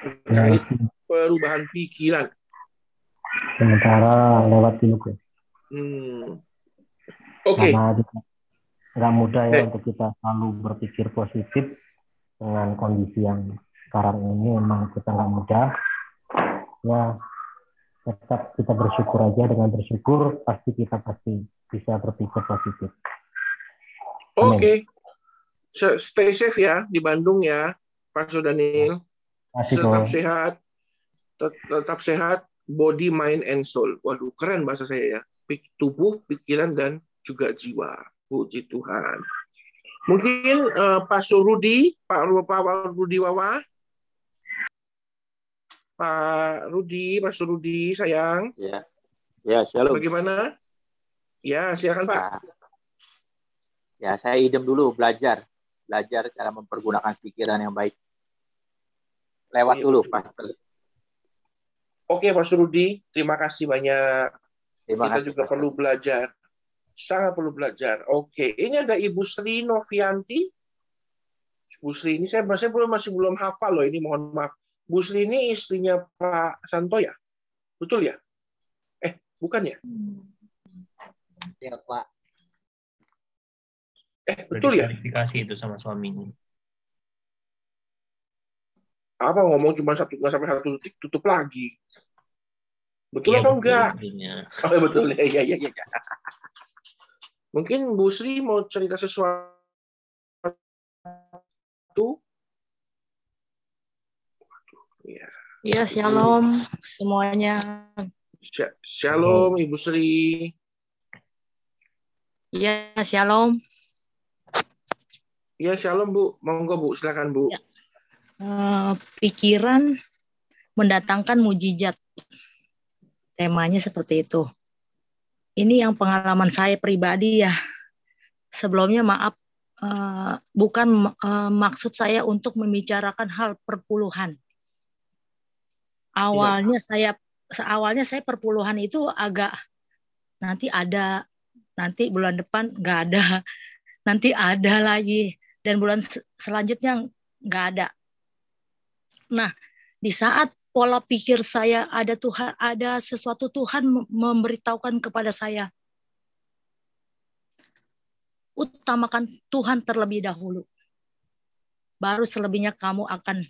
terkait perubahan pikiran? Sementara lewat dulu, Hmm. Oke. Okay. Nggak mudah ya eh. untuk kita selalu berpikir positif dengan kondisi yang sekarang ini memang kita nggak mudah. Ya, tetap kita bersyukur aja dengan bersyukur pasti kita pasti bisa berpikir positif. Oke. Okay. Stay safe ya di Bandung ya, Pak Daniel. Masih tetap sehat. Tetap sehat, body, mind, and soul. Waduh, keren bahasa saya ya. Tubuh, pikiran, dan juga jiwa. Puji Tuhan. Mungkin uh, Pak Surudi, Pak, Pak Rudi Wawa, Pak Rudi, Mas Rudi, sayang. Ya, ya shalom. Bagaimana? Ya, silakan Pak. Ya, saya idem dulu belajar, belajar cara mempergunakan pikiran yang baik. Lewat dulu, Pastor. Oke, Mas Rudi, terima kasih banyak. Terima Kita kasih, juga perlu belajar. Sangat perlu belajar. Oke, ini ada Ibu Sri Novianti. Bu Sri ini saya masih belum masih belum hafal loh ini mohon maaf. Bu Sri ini istrinya Pak Santo ya? Betul ya? Eh, bukan ya? Ya Pak. Eh, betul ya? Klarifikasi itu sama suaminya. Apa ngomong cuma satu nggak sampai satu detik tutup lagi? Betul Iya, apa betul enggak? intinya. Oh, iya, betul ya, ya, ya, ya. Mungkin Bu Sri mau cerita sesuatu. Ya. Ya, shalom semuanya. Shalom Ibu Sri. Ya, shalom. Ya, shalom Bu. Monggo Bu, silakan Bu. Eh, pikiran mendatangkan mujizat. Temanya seperti itu. Ini yang pengalaman saya pribadi ya. Sebelumnya maaf, eh, bukan eh, maksud saya untuk membicarakan hal perpuluhan. Awalnya saya awalnya saya perpuluhan itu agak nanti ada, nanti bulan depan nggak ada, nanti ada lagi, dan bulan se- selanjutnya nggak ada. Nah, di saat pola pikir saya ada Tuhan, ada sesuatu Tuhan mem- memberitahukan kepada saya, utamakan Tuhan terlebih dahulu. Baru selebihnya kamu akan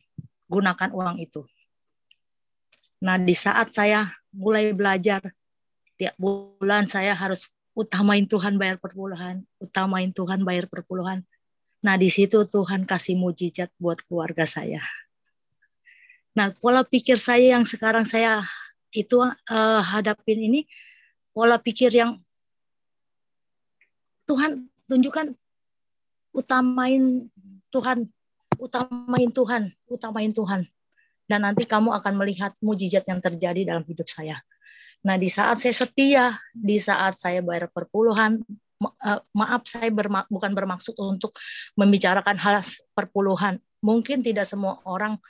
gunakan uang itu. Nah, di saat saya mulai belajar, tiap bulan saya harus utamain Tuhan bayar perpuluhan, utamain Tuhan bayar perpuluhan. Nah, di situ Tuhan kasih mujizat buat keluarga saya. Nah, pola pikir saya yang sekarang saya itu eh, hadapin ini pola pikir yang Tuhan tunjukkan utamain Tuhan, utamain Tuhan, utamain Tuhan. Dan nanti kamu akan melihat mujizat yang terjadi dalam hidup saya. Nah, di saat saya setia, di saat saya bayar perpuluhan, eh, maaf saya berma- bukan bermaksud untuk membicarakan hal perpuluhan. Mungkin tidak semua orang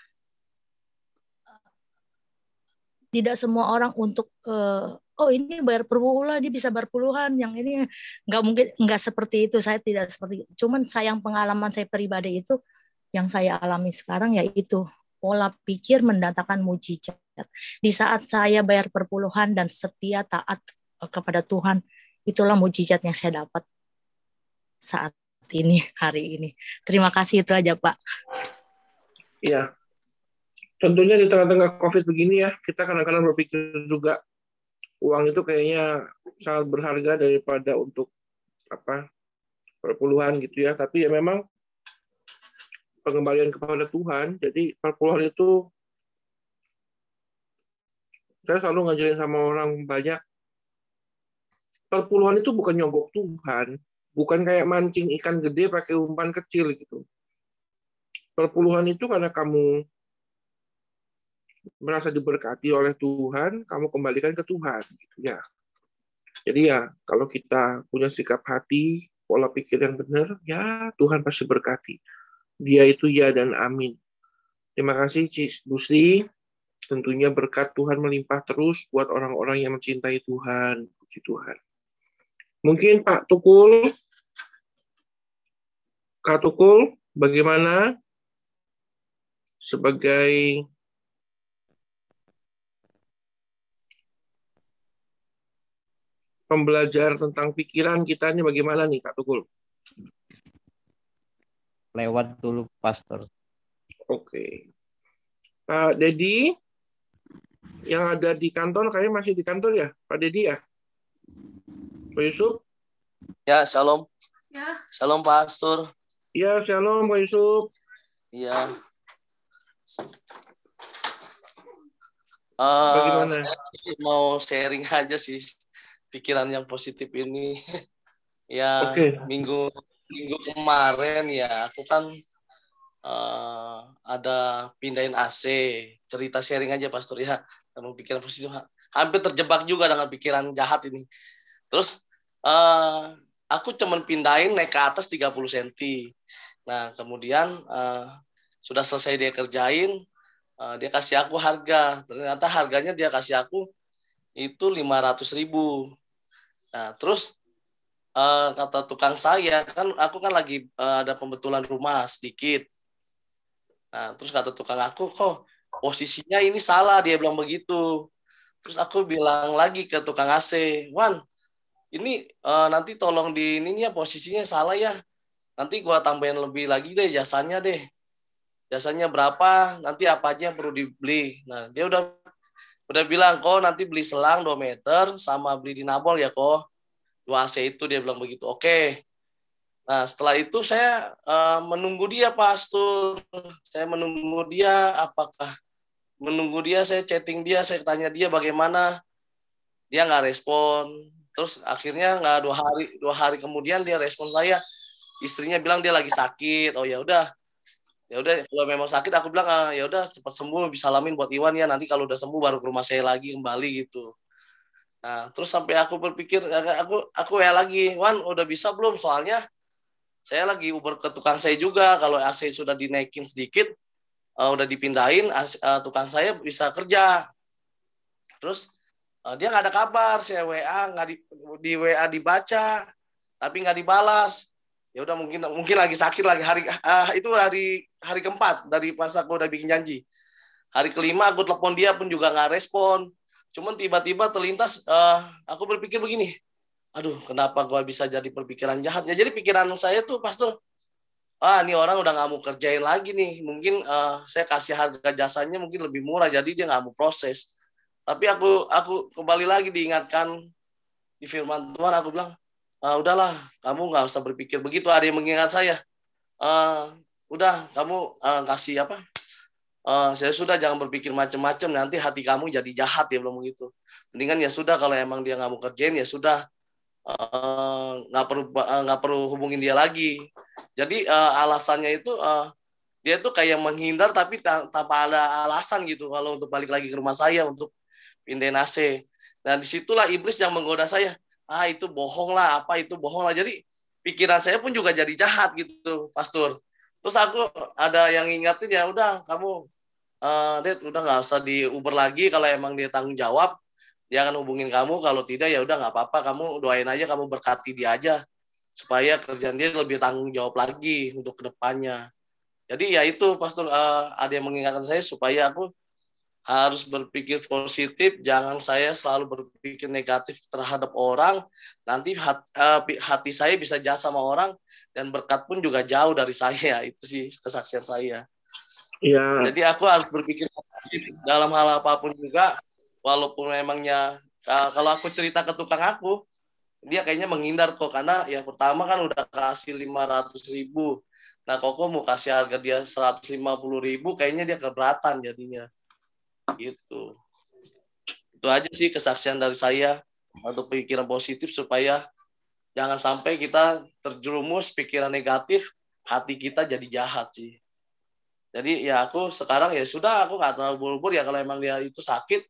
tidak semua orang untuk eh, oh ini bayar perpuluhan dia bisa bayar puluhan yang ini nggak mungkin nggak seperti itu saya tidak seperti itu. cuman sayang pengalaman saya pribadi itu yang saya alami sekarang yaitu pola pikir mendatangkan mujizat di saat saya bayar perpuluhan dan setia taat eh, kepada Tuhan itulah mujizat yang saya dapat saat ini hari ini terima kasih itu aja Pak Iya. Tentunya di tengah-tengah COVID begini ya, kita kadang-kadang berpikir juga uang itu kayaknya sangat berharga daripada untuk apa perpuluhan gitu ya. Tapi ya memang pengembalian kepada Tuhan. Jadi perpuluhan itu saya selalu ngajarin sama orang banyak. Perpuluhan itu bukan nyogok Tuhan, bukan kayak mancing ikan gede pakai umpan kecil gitu. Perpuluhan itu karena kamu merasa diberkati oleh Tuhan, kamu kembalikan ke Tuhan, gitu ya. Jadi ya, kalau kita punya sikap hati, pola pikir yang benar, ya Tuhan pasti berkati. Dia itu ya dan amin. Terima kasih Cis Busri. Tentunya berkat Tuhan melimpah terus buat orang-orang yang mencintai Tuhan. Puji Tuhan. Mungkin Pak Tukul, Kak Tukul, bagaimana sebagai pembelajar tentang pikiran kita ini bagaimana nih Kak Tukul? Lewat dulu pastor. Oke. Pak Dedi, yang ada di kantor, kayaknya masih di kantor ya? Pak Dedi ya? Pak Yusuf? Ya, shalom. Ya. Shalom Pastor. Ya, shalom Pak Yusuf. Iya. Eh, Bagaimana? saya sih mau sharing aja sih pikiran yang positif ini. ya Oke. minggu minggu kemarin ya aku kan eh, ada pindahin AC, cerita sharing aja Pastor ya, dalam pikiran positif hampir terjebak juga dengan pikiran jahat ini. Terus eh, aku cuman pindahin naik ke atas 30 cm. Nah, kemudian eh, sudah selesai dia kerjain, eh, dia kasih aku harga. Ternyata harganya dia kasih aku itu 500 ribu. Nah, terus eh, kata tukang saya kan aku kan lagi eh, ada pembetulan rumah sedikit. Nah, terus kata tukang aku kok posisinya ini salah dia bilang begitu. Terus aku bilang lagi ke tukang AC, Wan, ini eh, nanti tolong di ininya posisinya salah ya. Nanti gua tambahin lebih lagi deh jasanya deh. Jasanya berapa? Nanti apa aja yang perlu dibeli. Nah, dia udah udah bilang kok nanti beli selang 2 meter sama beli dinabol ya kok. Dua AC itu dia bilang begitu. Oke. Nah, setelah itu saya eh, menunggu dia pastor. Saya menunggu dia apakah menunggu dia saya chatting dia saya tanya dia bagaimana dia nggak respon terus akhirnya nggak dua hari dua hari kemudian dia respon saya istrinya bilang dia lagi sakit oh ya udah ya udah kalau memang sakit aku bilang ah, ya udah cepat sembuh bisa salamin buat Iwan ya nanti kalau udah sembuh baru ke rumah saya lagi kembali gitu. Nah terus sampai aku berpikir aku aku ya lagi Wan udah bisa belum? Soalnya saya lagi uber ke tukang saya juga kalau AC sudah dinaikin sedikit uh, udah dipindahin uh, tukang saya bisa kerja. Terus uh, dia nggak ada kabar saya WA nggak di, di WA dibaca tapi nggak dibalas ya udah mungkin mungkin lagi sakit lagi. Hari uh, itu hari hari keempat dari pas aku udah bikin janji. Hari kelima aku telepon dia pun juga nggak respon. Cuman tiba-tiba terlintas uh, aku berpikir begini. Aduh kenapa gua bisa jadi berpikiran jahatnya jadi pikiran saya tuh pastor ah ini orang udah nggak mau kerjain lagi nih. Mungkin uh, saya kasih harga jasanya mungkin lebih murah jadi dia nggak mau proses. Tapi aku aku kembali lagi diingatkan di firman Tuhan. Aku bilang ah, udahlah kamu nggak usah berpikir begitu ada yang mengingat saya. Uh, udah kamu uh, kasih apa? Uh, saya sudah jangan berpikir macam-macam nanti hati kamu jadi jahat ya belum begitu. Mendingan ya sudah kalau emang dia nggak mau kerjain ya sudah. Nggak uh, perlu nggak uh, perlu hubungin dia lagi. Jadi uh, alasannya itu uh, dia tuh kayak menghindar tapi tanpa ada alasan gitu kalau untuk balik lagi ke rumah saya untuk pindahin AC nah di situlah iblis yang menggoda saya ah itu bohong lah apa itu bohong lah. Jadi pikiran saya pun juga jadi jahat gitu pastor. Terus aku ada yang ingatin ya udah kamu uh, Dad, udah nggak usah di Uber lagi kalau emang dia tanggung jawab. Dia akan hubungin kamu. Kalau tidak ya udah nggak apa-apa. Kamu doain aja kamu berkati dia aja supaya kerjaan dia lebih tanggung jawab lagi untuk ke depannya jadi ya itu pastor uh, ada yang mengingatkan saya supaya aku harus berpikir positif jangan saya selalu berpikir negatif terhadap orang. Nanti hati, uh, hati saya bisa jatuh sama orang dan berkat pun juga jauh dari saya. Itu sih kesaksian saya. Ya. jadi aku harus berpikir dalam hal apa pun juga walaupun memangnya kalau aku cerita ke tukang aku dia kayaknya menghindar kok. Karena ya pertama kan udah kasih lima ratus ribu. Nah koko mau kasih harga dia seratus lima puluh ribu kayaknya dia keberatan jadinya gitu itu aja sih kesaksian dari saya untuk pikiran positif supaya jangan sampai kita terjerumus pikiran negatif hati kita jadi jahat sih jadi ya aku sekarang ya sudah aku nggak terlalu buru-buru ya kalau emang dia itu sakit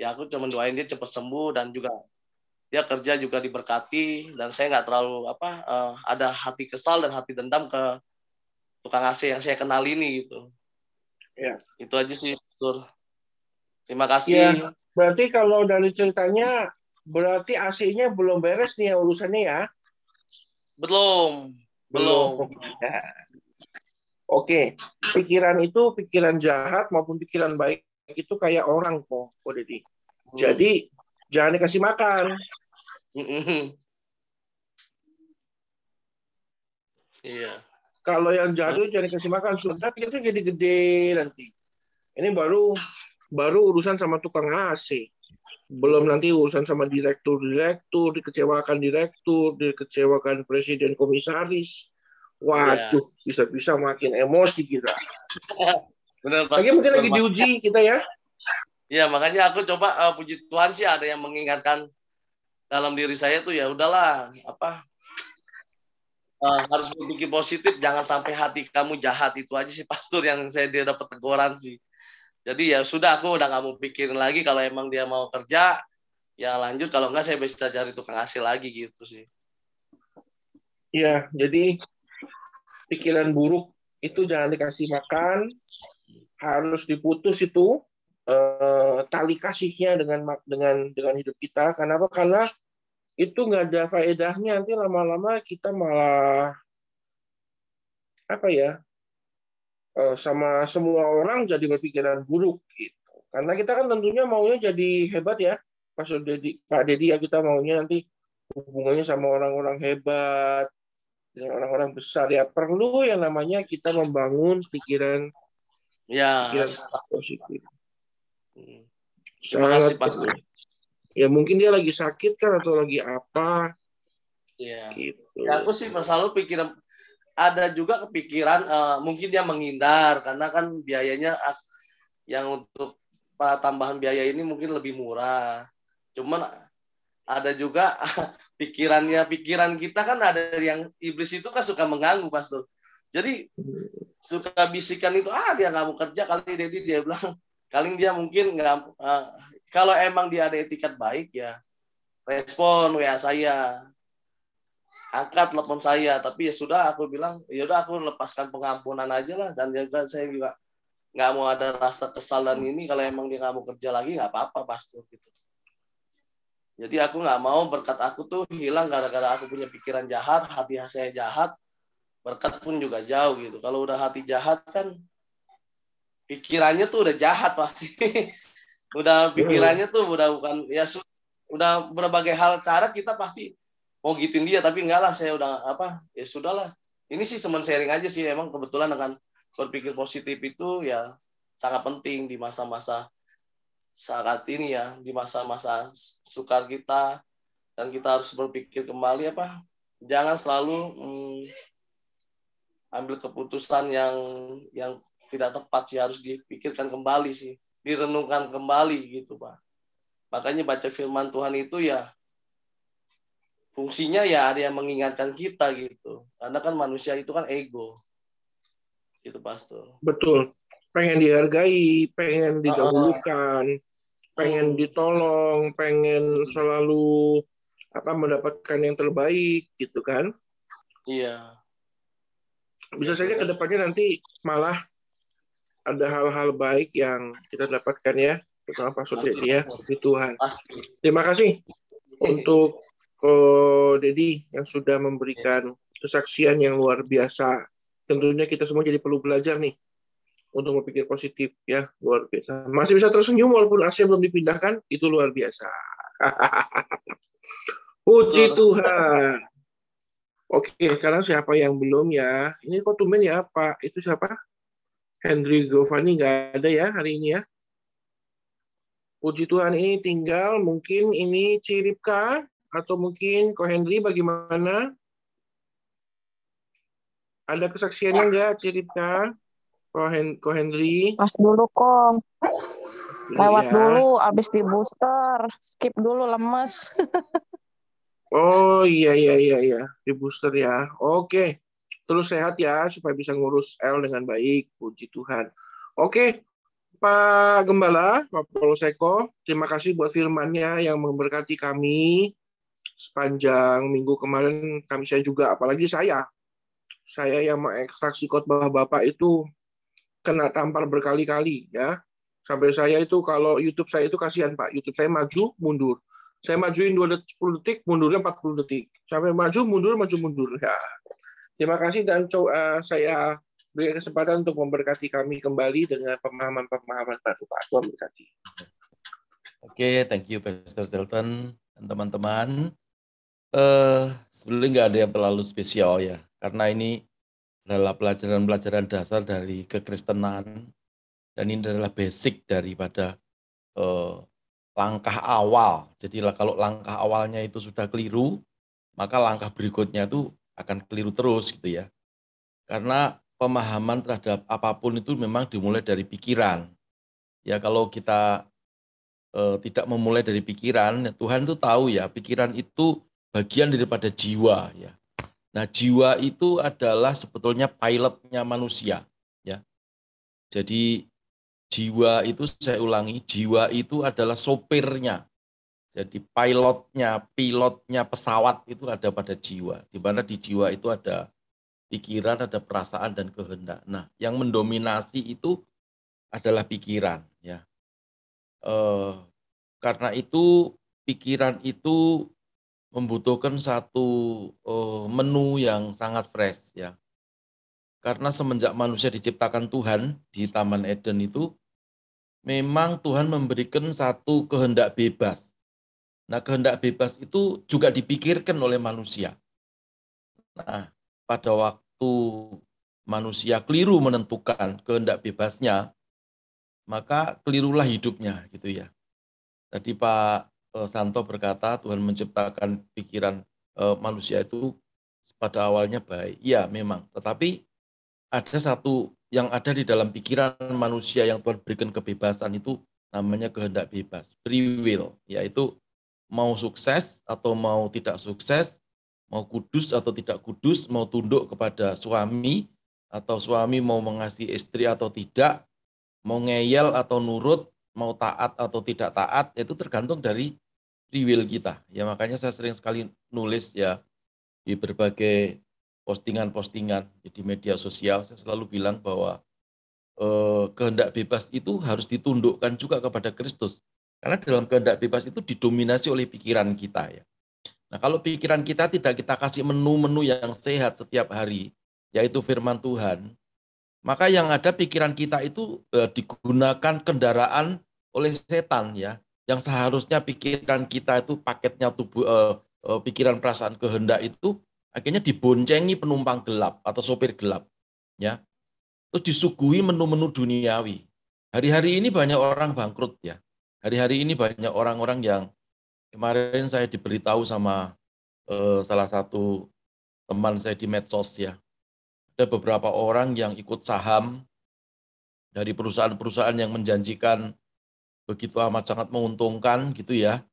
ya aku cuma doain dia cepat sembuh dan juga dia kerja juga diberkati dan saya nggak terlalu apa uh, ada hati kesal dan hati dendam ke tukang AC yang saya kenal ini gitu. Ya. Itu aja sih, Sur. Terima kasih. Ya, berarti kalau dari ceritanya berarti AC-nya belum beres nih ya urusannya ya? Belum. Belum. belum. Oke, pikiran itu pikiran jahat maupun pikiran baik itu kayak orang kok, kok. Hmm. Jadi jangan dikasih makan. Iya. Kalau yang jadul jangan dikasih makan, sudah kita jadi gede nanti. Ini baru baru urusan sama tukang AC. Belum nanti urusan sama direktur-direktur, dikecewakan direktur, dikecewakan presiden komisaris. Waduh, iya. bisa-bisa makin emosi kita. Benar, Lagi mungkin lagi diuji kita ya. Iya, makanya aku coba uh, puji Tuhan sih ada yang mengingatkan dalam diri saya tuh ya udahlah apa uh, harus berpikir positif, jangan sampai hati kamu jahat itu aja sih pastor yang saya dia dapat teguran sih. Jadi ya sudah aku udah nggak mau pikirin lagi kalau emang dia mau kerja ya lanjut kalau enggak saya bisa cari tukang hasil lagi gitu sih. Iya, jadi pikiran buruk itu jangan dikasih makan, harus diputus itu eh, tali kasihnya dengan dengan dengan hidup kita. Kenapa? Karena itu nggak ada faedahnya nanti lama-lama kita malah apa ya sama semua orang jadi berpikiran buruk gitu. Karena kita kan tentunya maunya jadi hebat ya, Pak Dedi, Pak Dedi ya kita maunya nanti hubungannya sama orang-orang hebat, dengan orang-orang besar ya perlu yang namanya kita membangun pikiran ya pikiran positif. Hmm. Terima kasih Pak. Ya mungkin dia lagi sakit kan atau lagi apa. Iya. Gitu. Ya aku sih selalu pikiran ada juga kepikiran uh, mungkin dia menghindar karena kan biayanya yang untuk tambahan biaya ini mungkin lebih murah. Cuman ada juga pikirannya pikiran kita kan ada yang iblis itu kan suka mengganggu pastor. Jadi suka bisikan itu ah dia nggak mau kerja kali jadi dia bilang. Kali dia mungkin nggak uh, kalau emang dia ada etikat baik ya respon wa saya angkat telepon saya. Tapi ya sudah aku bilang ya udah aku lepaskan pengampunan aja lah. Dan juga saya juga nggak mau ada rasa kesal dan ini. Kalau emang dia nggak mau kerja lagi nggak apa-apa pastor gitu. Jadi aku nggak mau berkat aku tuh hilang gara-gara aku punya pikiran jahat, hati saya jahat, berkat pun juga jauh gitu. Kalau udah hati jahat kan pikirannya tuh udah jahat pasti. udah pikirannya tuh udah bukan ya udah berbagai hal cara kita pasti mau gituin dia tapi enggak lah saya udah apa ya sudahlah. Ini sih cuman sharing aja sih emang kebetulan dengan berpikir positif itu ya sangat penting di masa-masa saat ini ya di masa-masa sukar kita. Dan kita harus berpikir kembali apa jangan selalu hmm, ambil keputusan yang yang tidak tepat sih harus dipikirkan kembali sih direnungkan kembali gitu pak. Makanya baca firman Tuhan itu ya fungsinya ya ada yang mengingatkan kita gitu. Karena kan manusia itu kan ego. Gitu pastor. Betul. Pengen dihargai, pengen didahulukan, pengen ditolong, pengen selalu apa mendapatkan yang terbaik gitu kan? Iya. Bisa saja ke depannya nanti malah ada hal-hal baik yang kita dapatkan ya, terutama Pak Sudeti ya, di Tuhan. Terima kasih untuk oh, Dedi yang sudah memberikan kesaksian yang luar biasa. Tentunya kita semua jadi perlu belajar nih untuk berpikir positif ya. Luar biasa. Masih bisa tersenyum walaupun AC belum dipindahkan itu luar biasa. Puji Tuhan. Oke sekarang siapa yang belum ya? Ini kok tumben ya Pak? Itu siapa? Henry Govani nggak ada ya hari ini ya? Puji Tuhan ini tinggal. Mungkin ini Ciripka atau mungkin Ko Henry bagaimana ada kesaksiannya nggak Ciripka Ko, Hen Ko Henry. Pas dulu kok. Lewat Iya. dulu, abis di booster. Skip dulu, lemes. Oh iya iya iya iya di booster ya. Oke. Terus sehat ya supaya bisa ngurus L dengan baik. Puji Tuhan. Oke. Pak Gembala, Pak Polseko, terima kasih buat firmannya yang memberkati kami sepanjang minggu kemarin kami saya juga apalagi saya saya yang mengekstraksi khotbah Bapak itu kena tampar berkali-kali ya. Sampai saya itu kalau YouTube saya itu kasihan Pak, YouTube saya maju mundur. Saya majuin 2 detik, 10 detik, mundurnya 40 detik. Sampai maju mundur maju mundur ya. Terima kasih dan coba saya beri kesempatan untuk memberkati kami kembali dengan pemahaman-pemahaman baru Pak. Tuhan berkati. Oke, thank you Pastor Shelton dan teman-teman. Eh, sebenarnya nggak ada yang terlalu spesial ya, karena ini adalah pelajaran-pelajaran dasar dari kekristenan dan ini adalah basic daripada eh, langkah awal. Jadi kalau langkah awalnya itu sudah keliru, maka langkah berikutnya itu akan keliru terus gitu ya. Karena pemahaman terhadap apa pun itu memang dimulai dari pikiran. Ya kalau kita eh, tidak memulai dari pikiran, Tuhan itu tahu ya, pikiran itu bagian daripada jiwa ya. Nah, jiwa itu adalah sebetulnya pilotnya manusia, ya. Jadi jiwa itu saya ulangi, jiwa itu adalah sopirnya. Jadi pilotnya, pilotnya pesawat itu ada pada jiwa. Di mana di jiwa itu ada pikiran, ada perasaan dan kehendak. Nah, yang mendominasi itu adalah pikiran, ya. Eh, karena itu pikiran itu membutuhkan satu uh, menu yang sangat fresh ya. Karena semenjak manusia diciptakan Tuhan di Taman Eden itu memang Tuhan memberikan satu kehendak bebas. Nah, kehendak bebas itu juga dipikirkan oleh manusia. Nah, pada waktu manusia keliru menentukan kehendak bebasnya, maka kelirulah hidupnya gitu ya. Tadi Pak Santo berkata Tuhan menciptakan pikiran uh, manusia itu pada awalnya baik. Iya, memang. Tetapi ada satu yang ada di dalam pikiran manusia yang Tuhan berikan kebebasan itu namanya kehendak bebas, free will, yaitu mau sukses atau mau tidak sukses, mau kudus atau tidak kudus, mau tunduk kepada suami atau suami mau mengasihi istri atau tidak, mau ngeyel atau nurut, mau taat atau tidak taat, itu tergantung dari free will kita. Ya makanya saya sering sekali nulis ya di berbagai postingan-postingan di media sosial saya selalu bilang bahwa eh, kehendak bebas itu harus ditundukkan juga kepada Kristus. Karena dalam kehendak bebas itu didominasi oleh pikiran kita ya. Nah, kalau pikiran kita tidak kita kasih menu-menu yang sehat setiap hari, yaitu firman Tuhan, maka yang ada pikiran kita itu eh, digunakan kendaraan oleh setan ya yang seharusnya pikiran kita itu paketnya tubuh uh, uh, pikiran perasaan kehendak itu akhirnya diboncengi penumpang gelap atau sopir gelap ya. Terus disuguhi menu-menu duniawi. Hari-hari ini banyak orang bangkrut ya. Hari-hari ini banyak orang-orang yang kemarin saya diberitahu sama uh, salah satu teman saya di medsos ya. Ada beberapa orang yang ikut saham dari perusahaan-perusahaan yang menjanjikan begitu amat sangat menguntungkan gitu ya.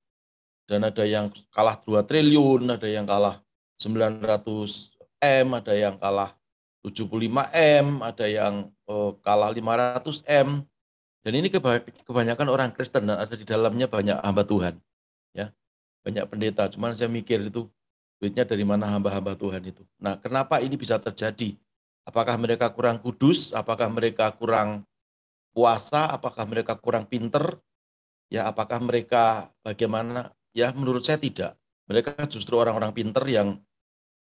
Dan ada yang kalah 2 triliun, ada yang kalah 900 M, ada yang kalah 75 M, ada yang uh, kalah 500 M. Dan ini kebanyakan orang Kristen dan ada di dalamnya banyak hamba Tuhan. Ya. Banyak pendeta, cuman saya mikir itu duitnya dari mana hamba-hamba Tuhan itu. Nah, kenapa ini bisa terjadi? Apakah mereka kurang kudus? Apakah mereka kurang puasa, apakah mereka kurang pinter, ya apakah mereka bagaimana, ya menurut saya tidak. Mereka justru orang-orang pinter yang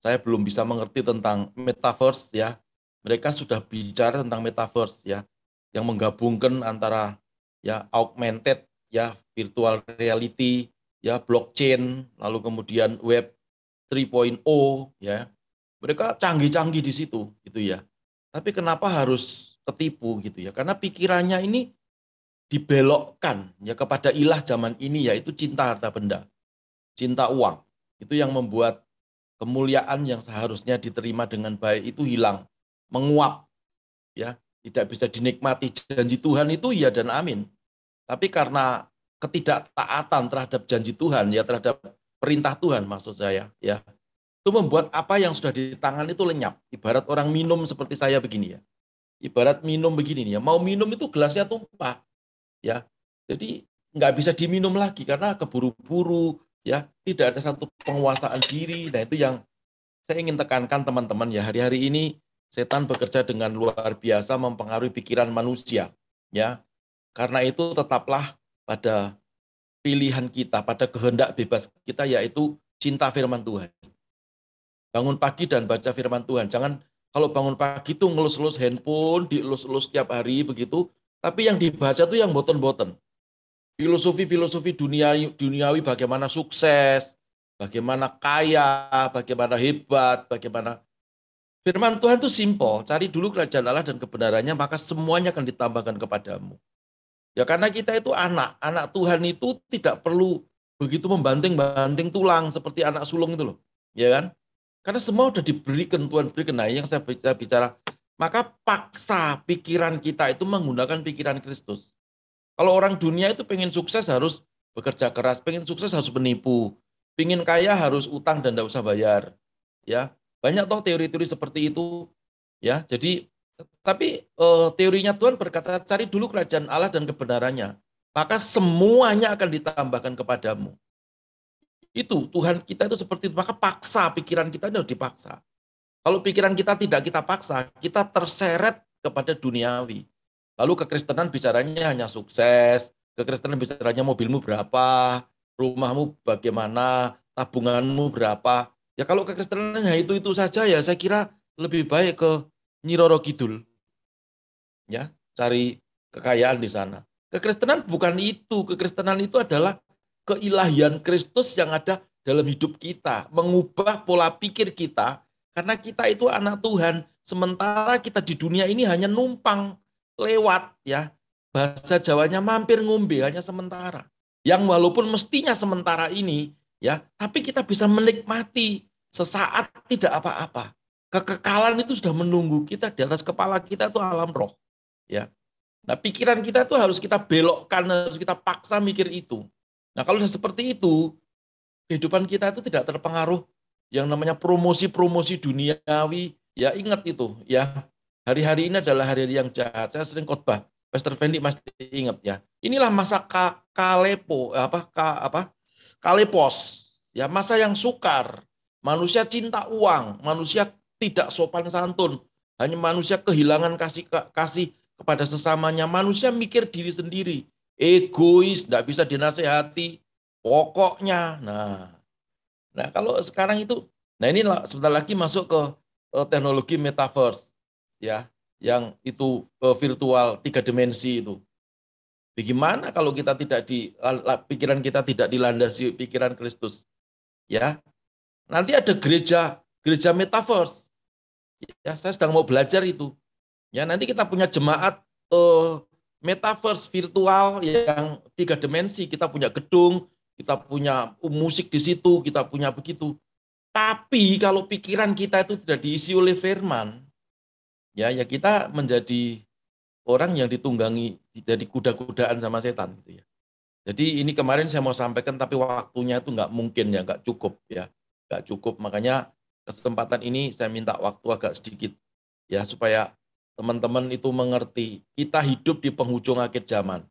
saya belum bisa mengerti tentang metaverse ya. Mereka sudah bicara tentang metaverse ya, yang menggabungkan antara ya augmented ya virtual reality ya blockchain lalu kemudian web 3.0 ya. Mereka canggih-canggih di situ gitu ya. Tapi kenapa harus ketipu gitu ya. Karena pikirannya ini dibelokkan ya kepada ilah zaman ini yaitu cinta harta benda, cinta uang. Itu yang membuat kemuliaan yang seharusnya diterima dengan baik itu hilang, menguap. Ya, tidak bisa dinikmati janji Tuhan itu ya dan amin. Tapi karena ketidaktaatan terhadap janji Tuhan ya terhadap perintah Tuhan maksud saya ya itu membuat apa yang sudah di tangan itu lenyap ibarat orang minum seperti saya begini ya ibarat minum begini nih ya, mau minum itu gelasnya tumpah, ya. Jadi nggak bisa diminum lagi karena keburu-buru, ya. Tidak ada satu penguasaan diri. Nah itu yang saya ingin tekankan teman-teman ya. Hari-hari ini setan bekerja dengan luar biasa mempengaruhi pikiran manusia, ya. Karena itu tetaplah pada pilihan kita, pada kehendak bebas kita yaitu cinta firman Tuhan. Bangun pagi dan baca firman Tuhan. Jangan kalau bangun pagi tuh ngelus-elus handphone, dielus-elus setiap hari begitu, tapi yang dibaca tuh yang boten-boten. Filosofi-filosofi dunia duniawi bagaimana sukses, bagaimana kaya, bagaimana hebat, bagaimana Firman Tuhan itu simpel, cari dulu kerajaan Allah dan kebenarannya, maka semuanya akan ditambahkan kepadamu. Ya karena kita itu anak, anak Tuhan itu tidak perlu begitu membanting-banting tulang seperti anak sulung itu loh. Ya kan? Karena semua sudah diberikan, Tuhan berikan. Nah, yang saya bicara, maka paksa pikiran kita itu menggunakan pikiran Kristus. Kalau orang dunia itu pengen sukses harus bekerja keras, pengen sukses harus menipu, pengen kaya harus utang dan tidak usah bayar. Ya, Banyak toh teori-teori seperti itu ya. Jadi tapi uh, teorinya Tuhan berkata cari dulu kerajaan Allah dan kebenarannya, maka semuanya akan ditambahkan kepadamu. Itu Tuhan kita itu seperti itu, maka paksa pikiran kita itu dipaksa. Kalau pikiran kita tidak kita paksa, kita terseret kepada duniawi. Lalu kekristenan bicaranya hanya sukses, kekristenan bicaranya mobilmu berapa, rumahmu bagaimana, tabunganmu berapa. Ya kalau kekristenan hanya itu-itu saja ya saya kira lebih baik ke Nyiroro Kidul. Ya, cari kekayaan di sana. Kekristenan bukan itu, kekristenan itu adalah keilahian Kristus yang ada dalam hidup kita, mengubah pola pikir kita karena kita itu anak Tuhan, sementara kita di dunia ini hanya numpang lewat ya. Bahasa Jawanya mampir ngombe hanya sementara. Yang walaupun mestinya sementara ini ya, tapi kita bisa menikmati sesaat tidak apa-apa kekekalan itu sudah menunggu kita di atas kepala kita itu alam roh ya nah pikiran kita itu harus kita belokkan harus kita paksa mikir itu nah kalau sudah seperti itu kehidupan kita itu tidak terpengaruh. Yang namanya promosi-promosi duniawi ya ingat itu ya. Hari-hari ini adalah hari-hari yang jahat. Saya sering khotbah. Pastor Fendi masih ingat ya. Inilah masa ka kalepo apa ka, apa kalepos ya. Masa yang sukar. Manusia cinta uang. Manusia tidak sopan santun, hanya manusia kehilangan kasih kasih kepada sesamanya. Manusia mikir diri sendiri, egois, tidak bisa dinasehati. Pokoknya, nah, nah kalau sekarang itu, nah ini sebentar lagi masuk ke uh, teknologi metaverse, ya, yang itu uh, virtual tiga dimensi itu. Bagaimana kalau kita tidak di pikiran kita tidak dilandasi pikiran Kristus, ya? Nanti ada gereja gereja metaverse Ya, saya sedang mau belajar itu. Ya, nanti kita punya jemaat uh, metaverse virtual yang tiga dimensi. Kita punya gedung, kita punya musik di situ, kita punya begitu. Tapi kalau pikiran kita itu tidak diisi oleh firman, ya ya kita menjadi orang yang ditunggangi jadi kuda-kudaan sama setan gitu ya. Jadi ini kemarin saya mau sampaikan tapi waktunya itu nggak mungkin ya, nggak cukup ya, nggak cukup. Makanya kesempatan ini saya minta waktu agak sedikit ya supaya teman-teman itu mengerti kita hidup di penghujung akhir zaman.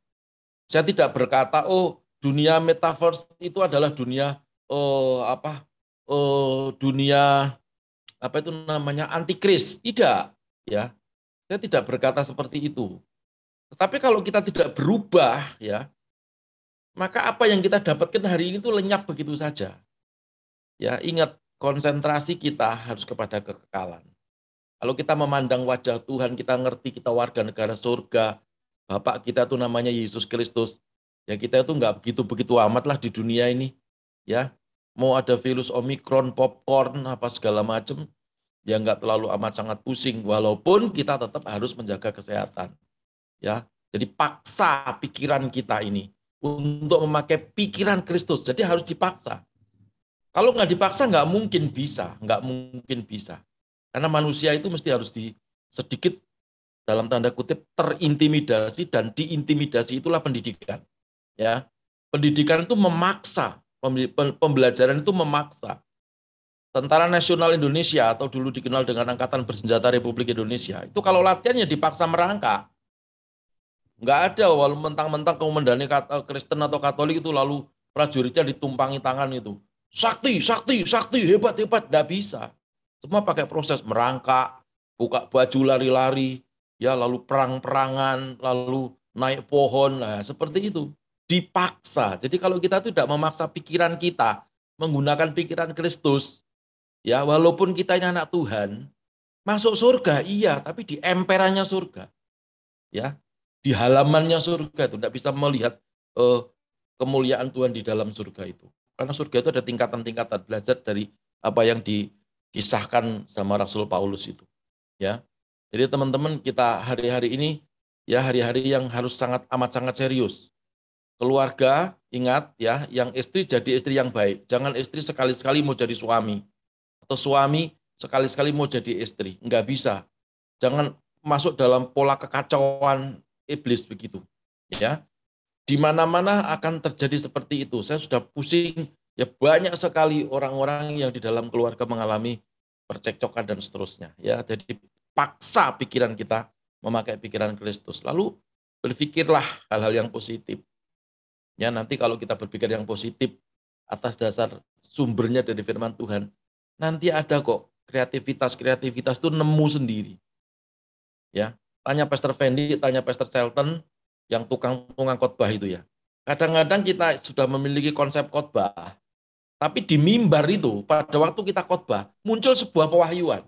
Saya tidak berkata oh dunia metaverse itu adalah dunia oh apa oh dunia apa itu namanya antikris tidak ya saya tidak berkata seperti itu tetapi kalau kita tidak berubah ya maka apa yang kita dapatkan hari ini itu lenyap begitu saja ya ingat konsentrasi kita harus kepada kekekalan. Kalau kita memandang wajah Tuhan, kita ngerti kita warga negara surga, Bapak kita tuh namanya Yesus Kristus, ya kita itu nggak begitu-begitu amat lah di dunia ini. ya Mau ada virus Omikron, popcorn, apa segala macam, ya nggak terlalu amat sangat pusing, walaupun kita tetap harus menjaga kesehatan. ya Jadi paksa pikiran kita ini untuk memakai pikiran Kristus, jadi harus dipaksa. Kalau nggak dipaksa nggak mungkin bisa, nggak mungkin bisa. Karena manusia itu mesti harus di sedikit dalam tanda kutip terintimidasi dan diintimidasi itulah pendidikan. Ya, pendidikan itu memaksa, pembelajaran itu memaksa. Tentara Nasional Indonesia atau dulu dikenal dengan Angkatan Bersenjata Republik Indonesia itu kalau latihannya dipaksa merangkak, nggak ada walau mentang-mentang komandannya Kristen atau Katolik itu lalu prajuritnya ditumpangi tangan itu sakti, sakti, sakti, hebat, hebat. Tidak bisa. Semua pakai proses merangkak, buka baju lari-lari, ya lalu perang-perangan, lalu naik pohon, nah seperti itu. Dipaksa. Jadi kalau kita tidak memaksa pikiran kita, menggunakan pikiran Kristus, ya walaupun kita ini anak Tuhan, masuk surga, iya, tapi di emperannya surga. Ya, di halamannya surga itu tidak bisa melihat uh, kemuliaan Tuhan di dalam surga itu. Karena surga itu ada tingkatan-tingkatan belajar dari apa yang dikisahkan sama Rasul Paulus itu. Ya. Jadi teman-teman kita hari-hari ini ya hari-hari yang harus sangat amat sangat serius. Keluarga ingat ya, yang istri jadi istri yang baik. Jangan istri sekali-sekali mau jadi suami atau suami sekali-sekali mau jadi istri. Enggak bisa. Jangan masuk dalam pola kekacauan iblis begitu. Ya, di mana-mana akan terjadi seperti itu. Saya sudah pusing, ya banyak sekali orang-orang yang di dalam keluarga mengalami percekcokan dan seterusnya ya. Jadi paksa pikiran kita memakai pikiran Kristus. Lalu berpikirlah hal-hal yang positif. Ya, nanti kalau kita berpikir yang positif atas dasar sumbernya dari firman Tuhan, nanti ada kok kreativitas-kreativitas itu nemu sendiri. Ya, tanya Pastor Fendi, tanya Pastor Shelton yang tukang-tukang khotbah itu ya. Kadang-kadang kita sudah memiliki konsep khotbah, tapi di mimbar itu pada waktu kita khotbah muncul sebuah pewahyuan.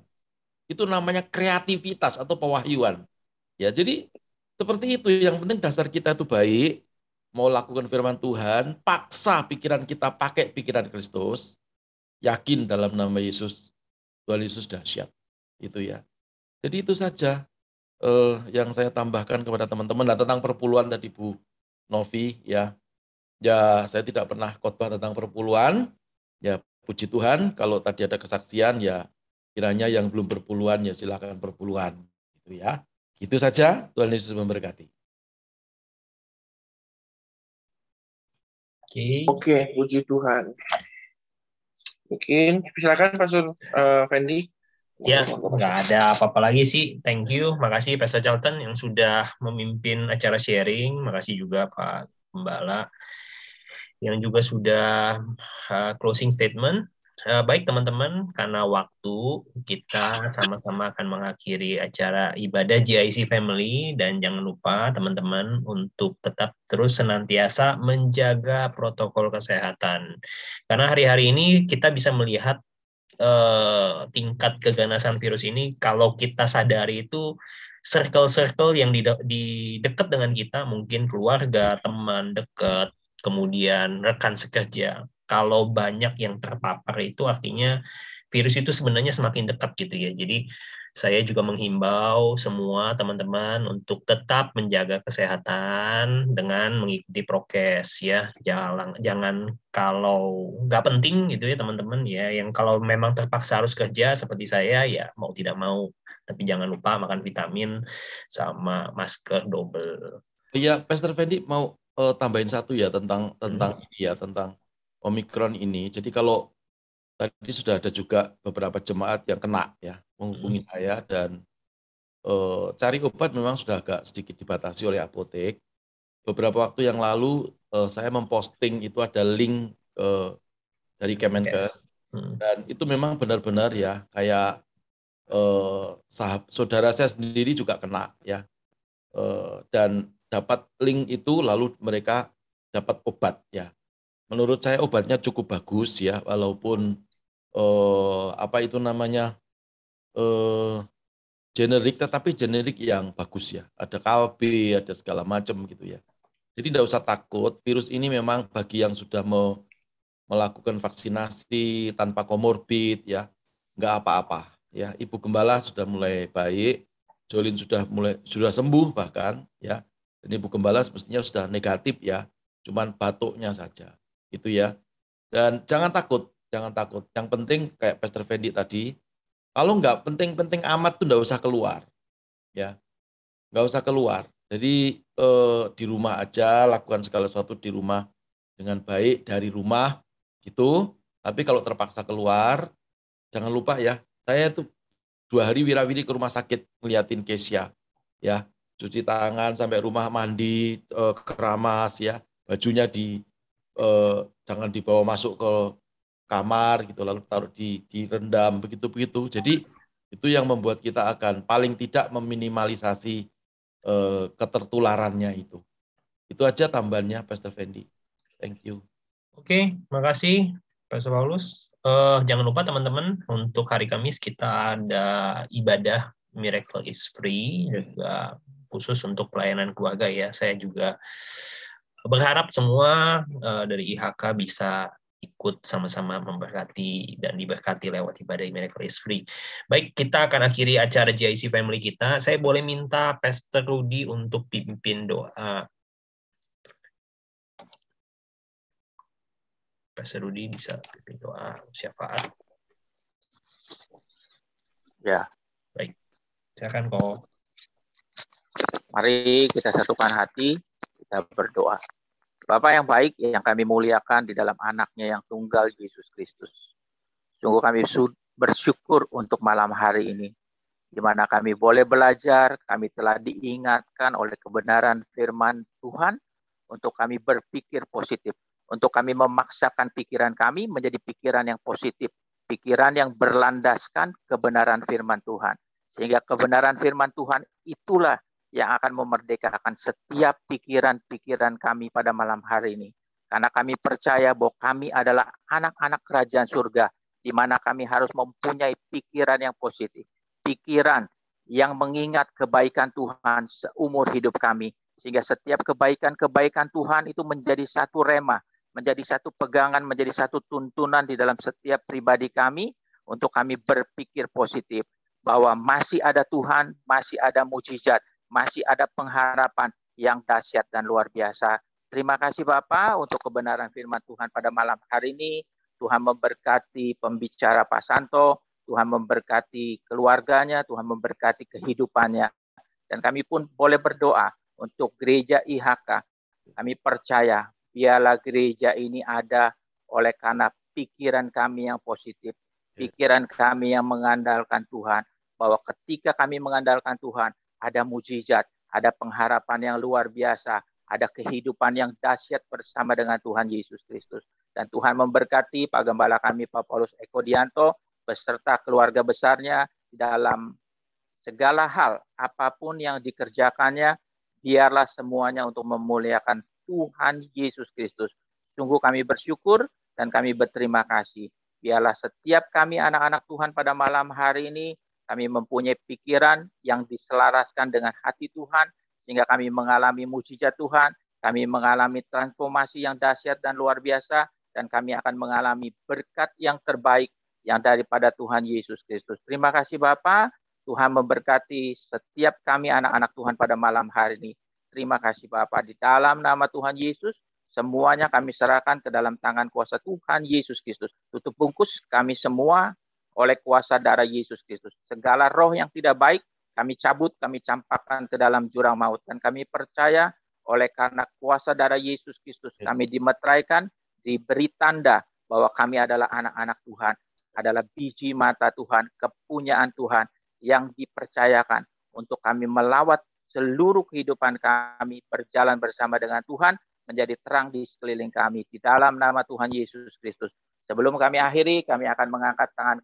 Itu namanya kreativitas atau pewahyuan. Ya, jadi seperti itu yang penting dasar kita itu baik, mau lakukan firman Tuhan, paksa pikiran kita pakai pikiran Kristus, yakin dalam nama Yesus, Tuhan Yesus dahsyat. Itu ya. Jadi itu saja eh, yang saya tambahkan kepada teman-teman. Nah, tentang perpuluhan tadi Bu Novi ya. Ya, saya tidak pernah khotbah tentang perpuluhan. Ya, puji Tuhan kalau tadi ada kesaksian ya kiranya yang belum berpuluhan ya silakan perpuluhan gitu ya. Itu saja. Tuhan Yesus memberkati. Oke. Oke, puji Tuhan. Mungkin silakan Pastor uh, Fendi. Ya, nggak ada apa-apa lagi sih. Thank you. Makasih Pastor Charlton yang sudah memimpin acara sharing. Makasih juga Pak Pembala yang juga sudah uh, closing statement. Eh, baik teman-teman, karena waktu kita sama-sama akan mengakhiri acara ibadah GIC Family dan jangan lupa teman-teman untuk tetap terus senantiasa menjaga protokol kesehatan. Karena hari-hari ini kita bisa melihat uh, tingkat keganasan virus ini kalau kita sadari itu circle-circle yang di, di dekat dengan kita mungkin keluarga, teman dekat, kemudian rekan sekerja kalau banyak yang terpapar itu artinya virus itu sebenarnya semakin dekat gitu ya. Jadi saya juga menghimbau semua teman-teman untuk tetap menjaga kesehatan dengan mengikuti prokes ya. Jangan jangan kalau nggak penting gitu ya teman-teman ya. Yang kalau memang terpaksa harus kerja seperti saya ya mau tidak mau. Tapi jangan lupa makan vitamin sama masker double. Iya, Pastor Fendi mau uh, tambahin satu ya tentang tentang hmm. ini ya tentang Omikron ini. Jadi kalau tadi sudah ada juga beberapa jemaat yang kena ya menghubungi hmm. saya dan uh, cari obat memang sudah agak sedikit dibatasi oleh apotek. Beberapa waktu yang lalu uh, saya memposting itu ada link uh, dari Kemenkes hmm. dan itu memang benar-benar ya kayak uh, sahab, saudara saya sendiri juga kena ya uh, dan dapat link itu lalu mereka dapat obat ya. Menurut saya obatnya cukup bagus ya. Walaupun eh, apa itu namanya eh, generik tetapi generik yang bagus ya. Ada kalbi ada segala macam gitu ya. Jadi tidak usah takut virus ini memang bagi yang sudah me melakukan vaksinasi tanpa komorbid ya. Nggak apa-apa ya. Ibu gembala sudah mulai baik Jolin sudah mulai sudah sembuh bahkan ya dan ibu gembala semestinya sudah negatif ya cuman batuknya saja itu ya. Dan jangan takut, jangan takut. Yang penting kayak Pastor Fendi tadi, kalau nggak penting-penting amat tuh nggak usah keluar, ya, nggak usah keluar. Jadi eh, di rumah aja, lakukan segala sesuatu di rumah dengan baik dari rumah, gitu. Tapi kalau terpaksa keluar, jangan lupa ya, saya tuh dua hari wirawiri ke rumah sakit ngeliatin Kesia, ya, cuci tangan sampai rumah mandi, eh, keramas ya, bajunya di eh, jangan dibawa masuk ke kamar gitu lalu taruh di direndam begitu begitu jadi itu yang membuat kita akan paling tidak meminimalisasi eh, ketertularannya itu. Itu aja tambahannya Pastor Fendi thank you. Oke makasih Pastor Paulus. Uh, jangan lupa teman-teman untuk hari Kamis kita ada ibadah Miracle is Free juga khusus untuk pelayanan keluarga ya saya juga berharap semua uh, dari IHK bisa ikut sama-sama memberkati dan diberkati lewat ibadah Miracle is Free. Baik, kita akan akhiri acara JIC Family kita. Saya boleh minta Pastor Rudy untuk pimpin doa. Pastor Rudy bisa pimpin doa syafaat. Ya. Baik. Silakan kok. Mari kita satukan hati kita berdoa. Bapak yang baik yang kami muliakan di dalam anaknya yang tunggal Yesus Kristus. Sungguh kami bersyukur untuk malam hari ini. Di mana kami boleh belajar, kami telah diingatkan oleh kebenaran firman Tuhan untuk kami berpikir positif, untuk kami memaksakan pikiran kami menjadi pikiran yang positif, pikiran yang berlandaskan kebenaran firman Tuhan. Sehingga kebenaran firman Tuhan itulah yang akan memerdekakan setiap pikiran-pikiran kami pada malam hari ini. Karena kami percaya bahwa kami adalah anak-anak kerajaan surga, di mana kami harus mempunyai pikiran yang positif, pikiran yang mengingat kebaikan Tuhan seumur hidup kami, sehingga setiap kebaikan-kebaikan Tuhan itu menjadi satu rema, menjadi satu pegangan, menjadi satu tuntunan di dalam setiap pribadi kami untuk kami berpikir positif bahwa masih ada Tuhan, masih ada mujizat, masih ada pengharapan yang dahsyat dan luar biasa Terima kasih Bapak untuk kebenaran firman Tuhan pada malam hari ini. Tuhan memberkati pembicara Pak Santo, Tuhan memberkati keluarganya, Tuhan memberkati kehidupannya. Dan kami pun boleh berdoa untuk gereja IHK. Kami percaya biarlah gereja ini ada oleh karena pikiran kami yang positif, ya. pikiran kami yang mengandalkan Tuhan, bahwa ketika kami mengandalkan Tuhan, ada mujizat, ada pengharapan yang luar biasa, ada kehidupan yang dahsyat bersama dengan Tuhan Yesus Kristus. Dan Tuhan memberkati Pak Gembala kami Pak Paulus Eko Dianto beserta keluarga besarnya dalam segala hal apa pun yang dikerjakannya biarlah semuanya untuk memuliakan Tuhan Yesus Kristus. Sungguh kami bersyukur dan kami berterima kasih. Biarlah setiap kami anak-anak Tuhan pada malam hari ini kami mempunyai pikiran yang diselaraskan dengan hati Tuhan sehingga kami mengalami mujizat Tuhan, kami mengalami transformasi yang dahsyat dan luar biasa, dan kami akan mengalami berkat yang terbaik yang daripada Tuhan Yesus Kristus. Terima kasih Bapak, Tuhan memberkati setiap kami anak-anak Tuhan pada malam hari ini. Terima kasih Bapak, di dalam nama Tuhan Yesus, semuanya kami serahkan ke dalam tangan kuasa Tuhan Yesus Kristus. Tutup bungkus kami semua oleh kuasa darah Yesus Kristus. Segala roh yang tidak baik kami cabut, kami campakkan ke dalam jurang maut. Dan kami percaya oleh karena kuasa darah Yesus Kristus, kami dimeteraikan, diberi tanda bahwa kami adalah anak-anak Tuhan, adalah biji mata Tuhan, kepunyaan Tuhan yang dipercayakan untuk kami melawat seluruh kehidupan kami berjalan bersama dengan Tuhan menjadi terang di sekeliling kami di dalam nama Tuhan Yesus Kristus. Sebelum kami akhiri, kami akan mengangkat tangan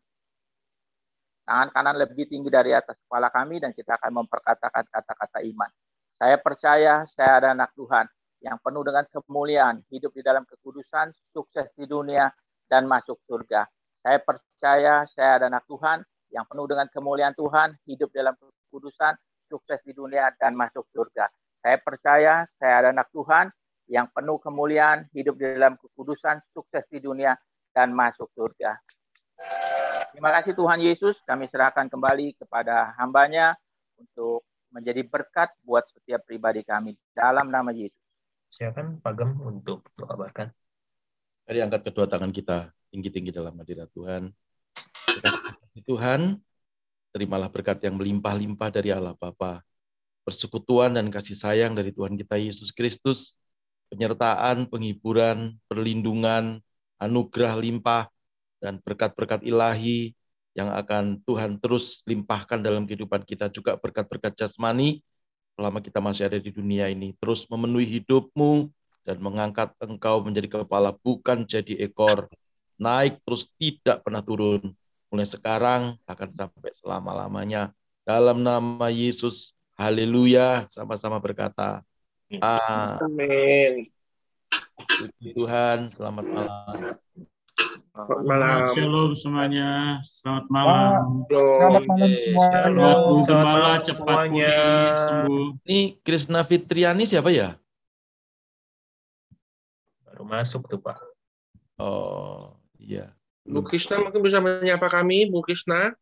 Tangan kanan lebih tinggi dari atas kepala kami dan kita akan memperkatakan kata-kata iman. Saya percaya saya ada anak Tuhan yang penuh dengan kemuliaan, hidup di dalam kekudusan, sukses di dunia, dan masuk surga. Saya percaya saya ada anak Tuhan yang penuh dengan kemuliaan Tuhan, hidup dalam kekudusan, sukses di dunia, dan masuk surga. Saya percaya saya ada anak Tuhan yang penuh kemuliaan, hidup di dalam kekudusan, sukses di dunia, dan masuk surga. Terima kasih Tuhan Yesus, kami serahkan kembali kepada hambanya untuk menjadi berkat buat setiap pribadi kami dalam nama Yesus. Silakan Pak Gem untuk doa berkat. Mari angkat kedua tangan kita tinggi-tinggi dalam hadirat Tuhan. Tuhan, terimalah berkat yang melimpah-limpah dari Allah Bapa, persekutuan dan kasih sayang dari Tuhan kita Yesus Kristus, penyertaan, penghiburan, perlindungan, anugerah limpah, dan berkat-berkat ilahi yang akan Tuhan terus limpahkan dalam kehidupan kita juga berkat-berkat jasmani selama kita masih ada di dunia ini terus memenuhi hidupmu dan mengangkat engkau menjadi kepala bukan jadi ekor naik terus tidak pernah turun mulai sekarang akan sampai selama-lamanya. Dalam nama Yesus haleluya sama-sama berkata amin. Tuhan selamat malam malam. Shalom semuanya. Selamat malam. Selamat malam semuanya. Selamat Gembala cepat pulih sembuh. Ini Krisna Fitriani siapa ya? Baru masuk tuh Pak. Oh iya. Bu Krisna mungkin bisa menyapa kami, Bu Krisna.